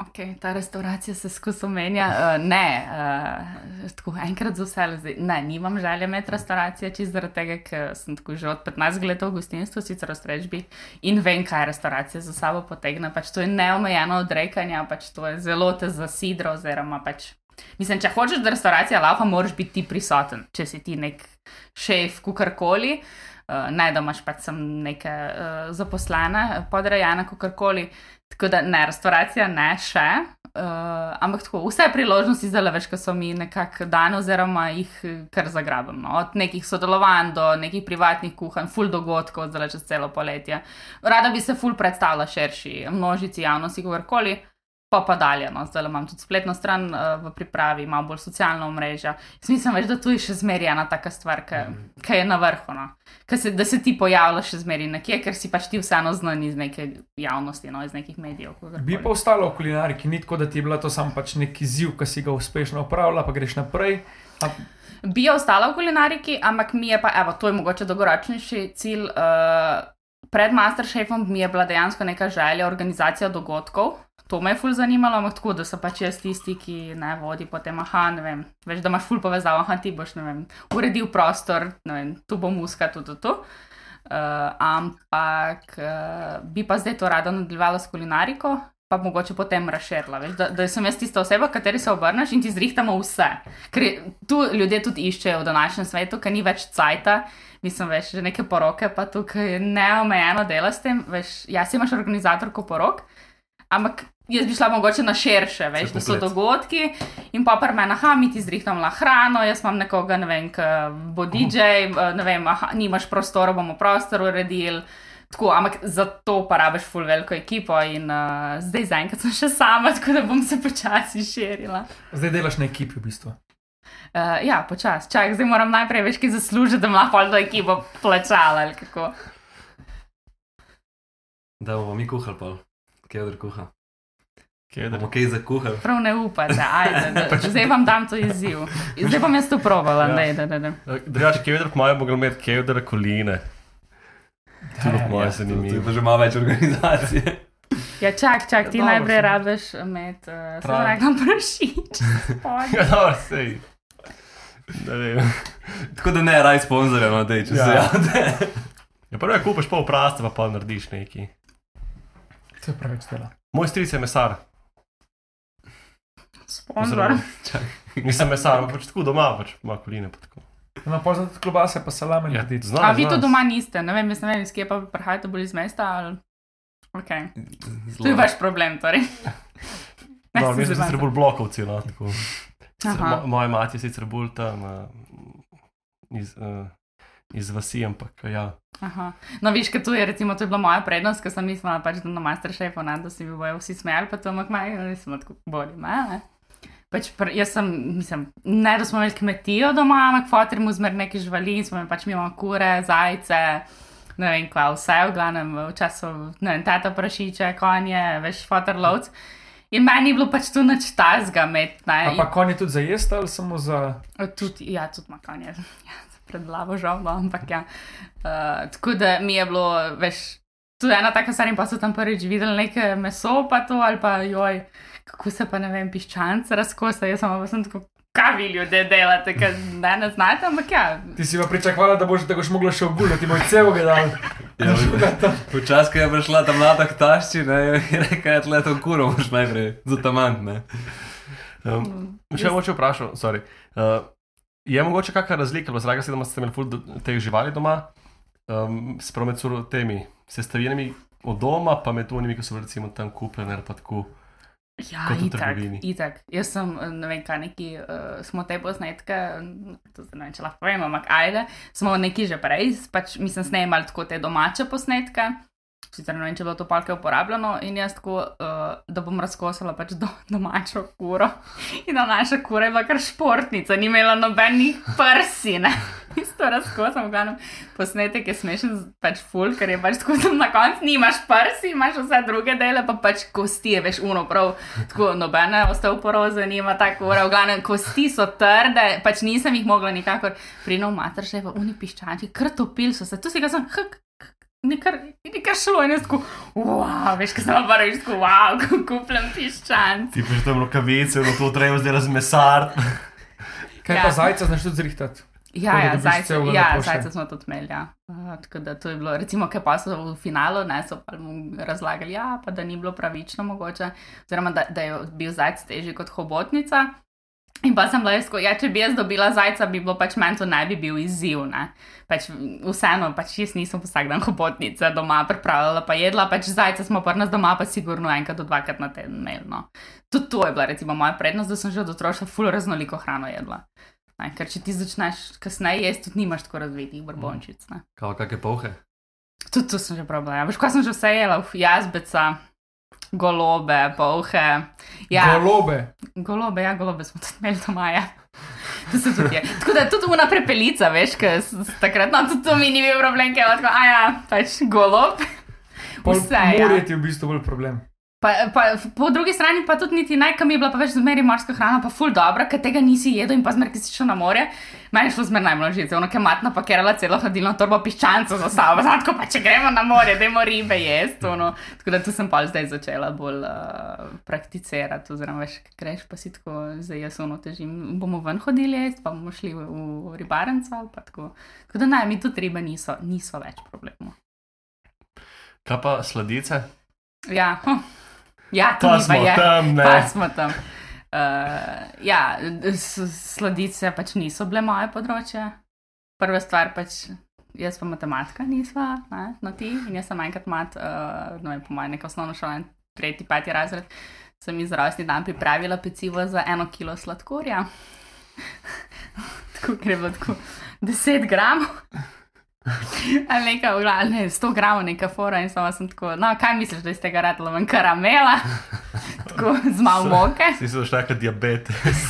Okay, ta restauracija se skozi omenja. Uh, ne, uh, tako enkrat za vse, zdaj, ne, nimam želje imeti restauracije, čist zaradi tega, ker sem tako že od 15 let v gostinstvu, sicer v strežbi in vem, kaj restauracija za sabo potegne. Pač to je neomejeno odrekanje, pač to je zelo te zasidro. Oziroma, pač, mislim, če hočeš, da restauracija laufa, moraš biti ti prisoten, če si ti nek šef, kukorkoli. Uh, ne, da imaš pač sem neke uh, zaposlene, podrejene, kakorkoli. Tako da ne, restauracija ne še. Uh, ampak tako, vse priložnosti zdaj veš, ko so mi nekako dane, oziroma jih eh, kar zagrabim. No? Od nekih sodelovanj do nekih privatnih kuhanj, full dogodkov, zdaj čez celo poletje. Rada bi se full predstavila širši množici javnosti, kakorkoli. Pa pa dalje, no. zdaj imam tudi spletno stran uh, v pripravi, malo bolj socialno mrežo. Mislim, veš, da tu je še zmeraj ena taka stvar, ki je na vrhu. No. Ka Se, da se ti pojavljaš še zmeraj nekje, ker si pač ti vseeno znan iz neke javnosti, no, iz nekih medijev. kakorkoli. bi pa ostalo v kulinariki, ni tako, da ti je bila to samo pač neki izziv, ki si ga uspešno opravila, pa greš naprej. A, bi ostala v kulinariki, ampak mi je pa, evo, to je mogoče dolgoročnejši cilj. Uh, pred Masterchefom mi je bila dejansko neka želja organizacija dogodkov. To me je ful zanimalo, ampak tako, da so pač jaz tisti, ki ne vodi potem, aha, ne vem, veš, da imaš ful povezavo, aha, ti boš, ne vem, uredil prostor, ne vem, tu bo muska, tu, tu, tu. Uh, ampak uh, bi pa zdaj to rada nadaljevala s kulinariko, pa mogoče potem razširila. Veš, da, da sem jaz tista oseba, kateri se obrneš in ti zrihtamo vse. Ker tu ljudje tudi iščejo v današnjem svetu, ker ni več cajta. Mislim, veš, že neke poroke, pa tukaj je neomejeno dela s tem. Veš, ja, si imaš organizatorko porok, ampak jaz bi šla mogoče na širše, veš, da so dogodki in pa pri meni, aha, mi ti zrihtamo hrano, jaz imam nekoga, ne vem, ki bo DJ, ne vem, aha, nimaš prostora, bomo prostor uredili. Tako, ampak za to pa rabiš full veliko ekipo in uh, zdaj zaenkrat sem še sama, tako da bom se počasi širila. zdaj delaš na ekipi v bistvu. Uh, ja, počasi. Čak, zdaj moram najprej več kaj zaslužiti, da lahko to ekipo plačala ali kako. Da bomo mi kuhali, pa kje od kuha. Kje? Bomo kaj za kuhali. Prav ne upate, ajde, da, zdaj vam dam to izziv. Zdaj bom jaz to probala, Ja. ja. da, da, da. Drugače, kevdr po mojem mogli imeti kevdr koline. To je mojem To je zanimivo. pa že malo več organizacije. Ja, čak, čak, ti najprej rabiš med, uh, se Prav. rekam, prašič. Ja, dobro, sej. Vem. Tako da ne, raj sponzorja, no, dej, če Ja. se javite. Ja, prvo je kupiš pol praste, pa pa narediš neki. To je preveč dela. Moj stric je mesar. Sponzor. Nisem mesar, ampak pač tako doma, pač ima koline. Pa tako. No, za tudi klobase, pa salame ja, znam, A vi to znam. doma niste, ne vem, jaz ne vem, iz kje pa prihajate bolj iz mesta ali. Okay. To je vaš problem, torej. No, mi se smo malo- bolj blokovci. No, tako. Mo, moja mati je sicer bolj tam uh, iz, uh, iz vasi, ampak ja. Aha. No, viš, kaj tu je, recimo, to je bila moja prednost, ker sem mislila, pač, da na Masterchefu, ne, da si mi bojo vsi smejali, pa to ampak maj, nisem tako bolj, ne. Pač pr, jaz sem, mislim, ne, da smo imeli kmetijo doma, ampak fotor mu zmer neke živali in smo imeli pač mimo kure, zajce, ne vem kva, vse v glavnem v času, ne vem, tata prašiče, konje, veš, fotor lovc. In meni je bilo pač tu nič tazga med, ne. A pa konj je tudi za jesti ali samo za. Tudi, ja, tudi ima konje. Ja, pred glavo žal, no, ampak ja. Uh, tako da mi je bilo, veš, tudi ena taka stvar in pa so tam prvič videli neke meso, pa to ali pa joj, kako se pa ne vem, piščance razkosa. Jaz sem pa sem tako, kaj vi ljudje delate, ker ne, ne znate, ampak ja. Ti si pa pričakovala, da boš, da boš mogla še obulati, moj celega dal. Ja, Včasih, ko je prišla ta mlada ktašči, ne, je rekel, da je to kuro, moš najprej zatamant, ne. Um, še moče vprašal, sorry. Uh, je mogoče kakšna razlika, zraga se, da ste imeli ful teh živali doma, um, med suro- temi sestavinami od doma, pa med unimi, ki so recimo tam kupljene ali pa tako. Ja, itak, itak. Jaz sem, ne vem, kaj neki, uh, smo te posnetke, to zdaj ne vem, če lahko povem, ampak ajde, smo neki že prej, pač mislim, snemali tako te domače posnetke. Sicer ne vem, če bilo to palke uporabljeno in jaz tako, uh, da bom razkosala pač do, domačo kuro. In da naša kura je bila kar športnica, ni imela nobenih prsi, ne. Isto razkosam, v glavnem posnetek je smešen, pač full, ker je pač tako, da na koncu nimaš prsi, imaš vse druge dele, pa pač kosti, je, veš, uno prav, tako nobene osteoporoze nima, tako ura, v glavnem kosti so trde, pač nisem jih mogla nikakor, prinov mater še pa uni piščanči, kar topil so se, tu si ga sem, hk, Nekar, nekar šlo in jaz tako, wow, veš, kaj sem prvič tako, wow, ko kupljam piščanc. Ti že tam rokavice, no to treba zdaj razmesart. Kaj Ja. pa zajca znaš tudi zrihtati? Ja, Tako ja, zajce, ja, zajce smo tudi imeli. Ja. Uh, tako da to je bilo, recimo, kaj pa so v finalu, ne so pa mu razlagali, ja, pa da ni bilo pravično mogoče, oziroma da, da je bil zajec težji kot hobotnica. In pa sem bila jaz, ja, če bi jaz dobila zajca, bi bilo pač meni to ne bi bil izziv. Ne? Pač vseeno, pač jaz nisem vsak dan hobotnice doma pripravljala, pa jedla, pač zajca smo pa nas doma pa sigurno enkrat do dvakrat na teden imeli. No. Tudi to je bila recimo moja prednost, da sem že od otroštva ful raznoliko hrano jedla. Ne, ker če ti začneš kasneje jesti, tudi nimaš tako razvitih brbončic. Ne. Kao kakšne pohe? Tudi to sem že probala. Ja. Veš, kaj sem že vse jela, Uf, jazbeca, golobe, polhe. Ja, Golobe. golobe, ja, golobe smo tudi imeli doma. Ja. Je. Tako da tudi una prepelica, veš, ker takrat, no, tudi to mi ni bil problem, ker je tako, a ja, pač golob. Vse, ja. Morje ti je v bistvu bolj problem. Pa, pa, po drugi strani pa tudi niti naj, kam je bila pa več zmeri morska hrana, pa ful dobra, ker tega nisi jedel in pa zmer, ki si šel na morje. Meni je šlo zmer najbolj žice, ono, ker matna pakirala celo hladilno torbo piščancev za sabo, zato pa če gremo na morje, dajmo ribe jesti. Ono. Tako da tu sem pa zdaj začela bolj uh, prakticirati, oziroma veš, greš pa si tako, zdaj jaz ono težim, bomo ven hodili jesti, pa bomo šli v, v ribarenco pa tako. Tako da naj, mi tudi ribe niso, niso več problemov. Kaj pa sladice? Ja, hm. Ja Pa smo je. tam, ne. Pa smo tam. Uh, ja, sladice pač niso bile moje področje. Prva stvar pač, jaz pa matematika nisva, ne, no ti. In jaz sem enkrat mat, uh, no vem, po mojem, neko osnovno šolo, tretji, peti razred, sem iz rojstni dan pripravila pecivo za eno kilo sladkorja. tako gre bilo tako 10 gramov. Ali nekaj, v glavnem, ne, 100 gramov neka fora in sama sem tako, no, kaj misliš, da iz tega ratela ven karamela, tako z malo moke, Si se kot diabetes.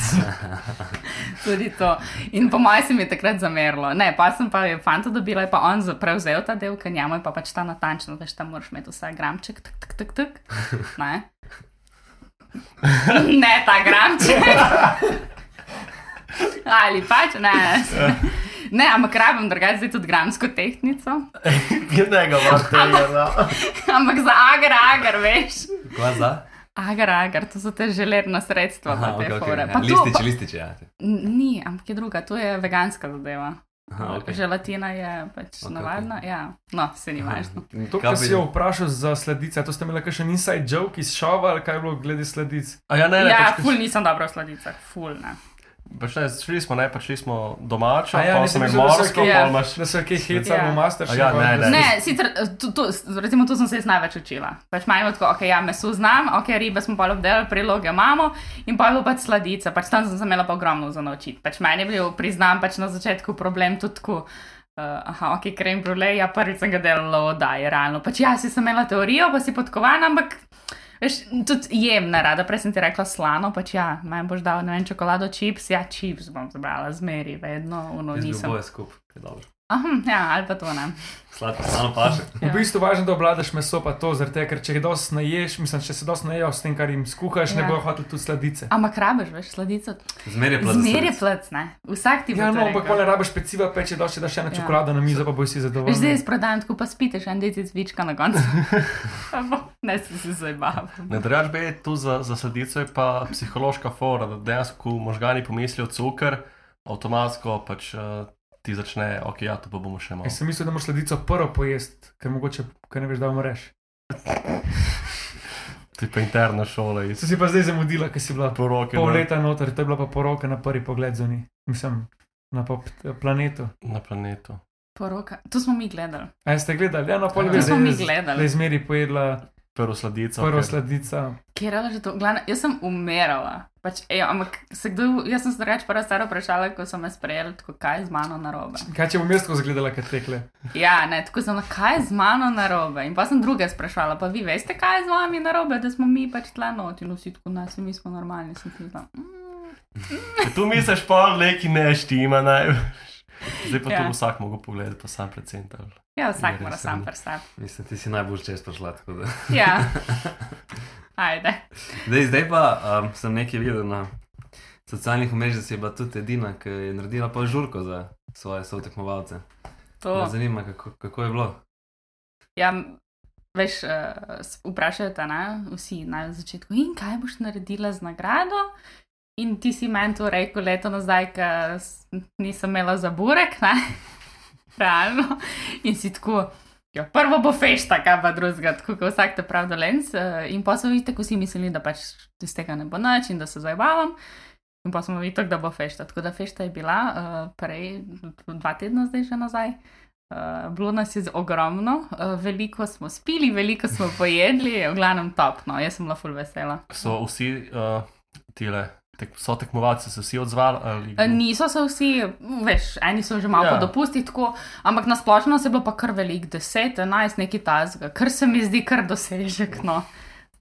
tudi to. In po mojem se mi je takrat zamerilo. Ne, pa sem pa je fanta dobila, pa on prevzel ta del, ker njemu je pa pač ta natančno, veš, tam moraš imeti vsak gramček, tak, tak, tak, tak. Ne. Ne ta gramček. Ali pač, ne. Ne, ampak rabim drugače tudi gramsko tehtnico. Kjednega imaš tega? no? Ampak za agar, agar, veš. Kva za? Agar, agar, to so te želerna sredstva, Aha, okay, okay. fore. Ja, lističi, pa- lističi, ja. Ni, ampak je druga, to je veganska zadeva. Aha, okay. Želatina je pač Ok, okay, navadna, ja. No, se ni važno. To, kar si jo vprašal za sladice, to ste imeli kakšen inside joke iz šova ali kaj je bilo glede sladic? A ja, ne, ne, Ja, pač, ful nisem dobro v sladicah, ful ne. Pač ne, šli smo, ne, pač šli smo domačo, A ja, pa da so morsko, kaj- pa imaš. Da so kaj hecali Ja. v Masterchefu. A ja, ne, ne. Ne, sicer, tu, tu, recimo, tu sem se jaz največ učila. Pač imamo tako, ok, ja, meso znam, ok, ribe smo pa obdelali, priloge imamo in pa je bilo pač sladice, pač tam sem se imela pa ogromno za naučiti. Pač meni je bil, priznam, pač na začetku problem tudi tako. Uh, aha, ok, krem brule, ja, prvič sem ga delala v oddaji, realno. Pač ja, si sem imela teorijo, pa si podkovana, ampak veš, tudi jem nerada. Prej sem ti rekla slano, pač ja, maj boš dal, ne vem, čokolado, čips, ja, čips bom zbrala, zmeri, vedno, uno bi nisem. oboje skupaj, je dobro. Aha, ja, ali pa to ne. Sladko, samo paše. V bistvu je važno, da obvladaš meso, pa to, zaradi tega, ker če jih dosti naješ, mislim, če se dosti najejo s tem, kar jim skuhaš, ne Ja. bojo hoteli tudi sladice. Ampak rabiš, veš, sladico. Zmer je plaz. Zmer je plec, ne. Vsak ti bo. Ja, no, ampak pa ne rabiš peciva, peče dosti, da še ena Ja. čokolada na mizo, pa boš si Veš, zdaj zadovoljen. jaz prodajam tako, pa spite še en deci cvička na koncu. Ne si se. Ne, drugač bi tu za, za sladico je pa psihološka fora, da dejansko, ko možgani pomislijo cukor, avtomatsko pač uh, ti začne, ok, ja, to pa bomo še malo. Jaz sem mislil, da moraš sladico prvo pojesti, ker mogoče, ker ne veš, da umreš. Ti pa interna šola iz Se si pa zdaj zamudila, ker si bila poroke pol na, leta noter, to je bila pa poroka na prvi pogled zunaj. Mislim, na planetu. na planetu. Poroka. To smo mi gledali. A ste gledali? Ja, no, pol Ja. bi To smo mi zdaj, da gledali. je zmeri pojedla Prvo sladico. prvo ker- sladico. Kjer je že to? Glavne, jaz sem umirala. Pač, ej, ampak se kdo, jaz sem se reč prva stara vprašala, ko so me sprejeli, tako kaj je z mano narobe. Kaj če bom jaz tako zgledala, kad tekle? Ja, ne, tako sem, kaj je z mano narobe. In pa sem druge sprašvala, pa vi veste, kaj je z vami narobe, da smo mi pač tle not in vsi tako nas, mi smo normalni, sem ti tam. Mm. Ker Tu misliš pa neki ne štima največ. Zdaj pa Ja. to vsak mogo pogledati, pa sam precental. Ja, vsak mora sam prstati. Mislim, ti si najbolj čez prišla. Ja. Ajde. Zdaj, zdaj pa um, sem nekaj videl na socialnih mrežah, da si bila tudi edina, ki je naredila pa žurko za svoje sotekmovalce. To. Me zanima, kako, kako je bilo. Ja, veš, uh, vprašajo te, ne, vsi na začetku, in kaj boš naredila z nagrado. In ti si meni to rekel leto nazaj, ker nisem imela za burek, ne, realno. In si tako, ja, prvo bo fešta, kaj pa drugega, tako kot vsak te prav dolenc. Uh, in pa so vidite, ko si mislili, da pač iz tega ne bo nič in da se zabavam. In pa smo videli, da bo fešta. Tako da fešta je bila uh, prej, dva tedna zdaj že nazaj. Uh, bilo nas je ogromno, uh, veliko smo spili, veliko smo pojedli, v glavnem top, no, jaz sem full vesela. So vsi uh, tile, tek, so tekmovalci se vsi odzvali? Ali... Uh, niso se vsi, veš, eni so že malo Ja. po dopustih, tako, ampak na splošno se je bilo pa kar velik, 10, 11, neki tazga, kar se mi zdi kar dosežek. No.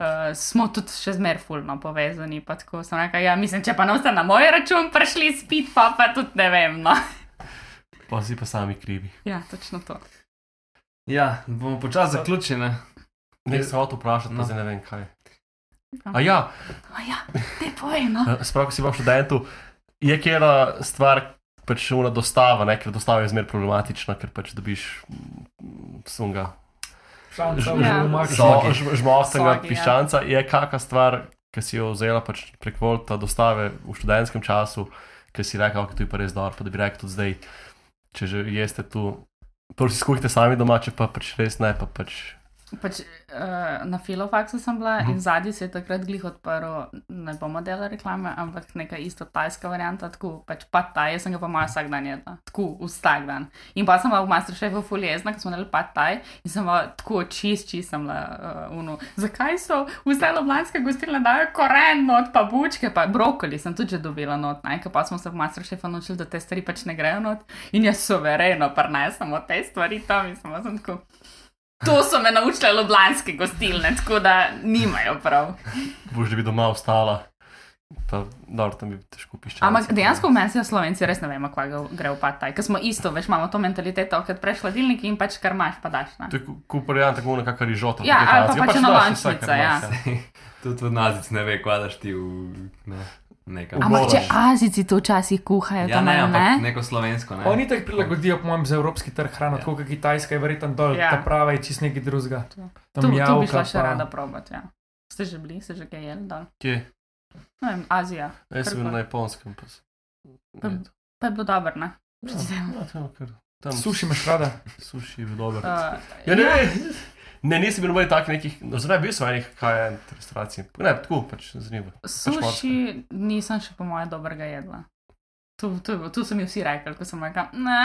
Uh, smo tudi še zmeraj fulno povezani. pa Tako sem rekla, ja, mislim, če pa ne boste na moj račun prišli spit, pa pa tudi ne vem. No. Pa si pa sami krivi. Ja, točno to. Ja, bomo počasi zaključili. ne? Ne, se hotel vprašati, no. zdaj ne vem kaj. A ja, A ja, te povej, no. eh, sprav, ko si v študentu, je kjera stvar, pač šuna dostava, ne, ker dostava je zmer problematična, ker pač dobiš mm, sunga. Šanca, Ja. piščanca je kakšna stvar, ki si jo vzela pač prek volta dostave v študentskem času, ki si rekel, da je pa res dobro, pa da bi rekel tudi zdaj, če že jeste tu, prvo si skuhite sami doma, če pa pač res ne, pa pač. Pač, uh, na filofaksu sem bila Mhm. in zadnji se je takrat glih odprl, ne bomo delali reklame, ampak neka isto tajska varianta, tako pač pa taj, jaz sem ga pa malo vsak dan jedla, tako vsak dan. In pa sem bila v Masterchefu fuljezna, ko smo naredili pa taj in sem bila tako čist, čist sem bila uh, unu. Zakaj so vse loblanske gostilne dajo koren not, pa bučke, pa brokoli sem tudi že dobila not, ne, ker pa smo se v Masterchefu naučili, da te stvari pač ne grejo not in jaz suvereno prenesem te stvari tam in sem, sem tako. To so me naučile ljubljanske gostilne, tako da nimajo prav. boš da bi doma ostala. Pa, dobro, tam bi težko piščala. Ampak dejansko v meni Slovenci res ne vemo, kva gre v pataj, ker smo isto, veš, imamo to mentaliteto, kot preš hladilnik in pač kar imaš, pa daš. Ne? To je kuporijan tako nekakšna rižota. Ja, tako ali pa Azija, pač daš enolončnica, vse, kar ja. Tudi v nazic ne ve, kvadaš ti v ne, nekam. Ampak Ampak če Moraš. Azici to včasih kuhajo, ja, tam ne, ne, neko slovensko. Ne. Oni tako prilagodijo, po mojem, za evropski trg hrano, Ja. tako kot Kitajska je verjetno dol, Ja. ta prava je čist nekaj drugega. Tu, Tam tu bi šla še pa- rada probat, ja. Ste že bili, ste že kaj jedli dol? Kje? Ne vem, Azija. Jaz sem bil na japonskem. Pa, Pa- ne, Pa je bilo dobro, ne? ja, ja, tam, kar, tam Suši imaš rada. Suši je bil dober. Uh, Ja, ne, ne, ne, nisem bil v takih nekih, no, zdaj bil sem enih kaj restauracij. Ne, tako pač zanimivo. Suši nisem še po moje dobrega jedla. Tu, tu, tu so mi vsi rekli, ko sem rekel, ne,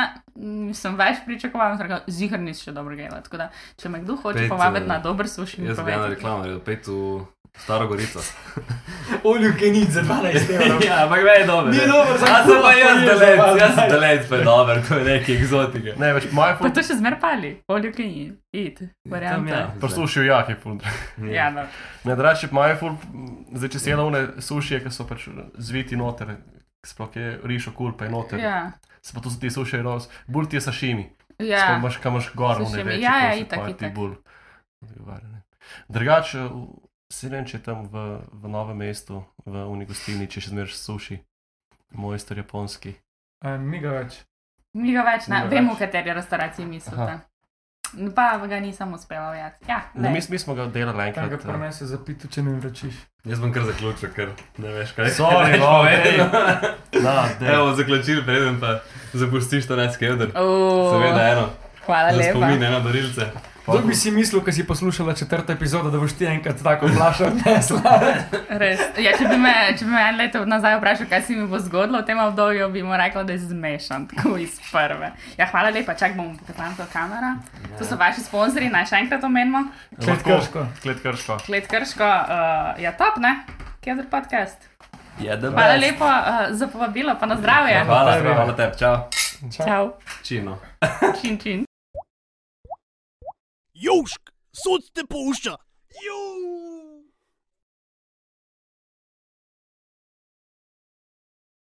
sem več pričakoval, sem rekel, zihar nisi še dobro gledal. Tako da, če me kdo hoče povabiti eh, na dober suši, mi Jaz bi povejte. reklama, da pet v Staro Gorico. Olju kenit za 12 evrov. ja, ampak ve je dobro. Ni ne. dober za A sem pa jaz pa vas, jaz sem daj. dalec, pa je dober, to je neki eksotika. Ne, več moje Pa ful. to še zmer pali, olju ki ni, id, varianta. ja. Poslušaj, jak je ful. Ja, no. Ne, drugače, moje ful, zdaj če si jedel one sušije, ki so pač zviti noter, sploh je rišo kul, pa je noter. Ja, Se pa to so ti sušije ros, bolj ti je sašimi. ja. Sploh imaš, kam imaš gor, ne veš. ja, ja, itak, itak. Drugače, se ne vem, če je tam v, v novem mestu, v uni gostilni, če še zmeriš suši, mojster japonski. A, Ni ga več. Ni ga več, ne, vem, v kateri restavraciji mislite. Aha. Pa ga nisem uspela ujeti. Ja, lej. mi, mi smo ga delali Tam ga enkrat. eh, prenese za pitu, če ne vračiš. Jaz bom kar zaključil, ker ne veš kaj. Sorry, no, povem. Na, dej. Evo, zaključil, preden pa zapustiš to neske odr. O, Seveda eno, Hvala lepa. spomine na darilce. Kdo bi si mislil, ko si poslušala četrto epizodo, da boš ti enkrat tako odnesla? Res. Ja, če bi me, če bi me en leto nazaj vprašal, kaj se mi bo zgodilo v tem obdobju, bi mu rekla, da je zmešan, tako iz prve. Ja, hvala lepa, čak bom pokazal to kamero. To so vaši sponzorji, naj še enkrat omenimo. Klet krško. Klet krško. Klet Krško, uh, je top, ne? Kjer podcast. Je da Hvala lepa uh, za povabilo, pa na zdravje. Hvala, Hvala. hvala tebi, čau. Čau, Čino. čin čin. Južk, sod te pušča. Juž.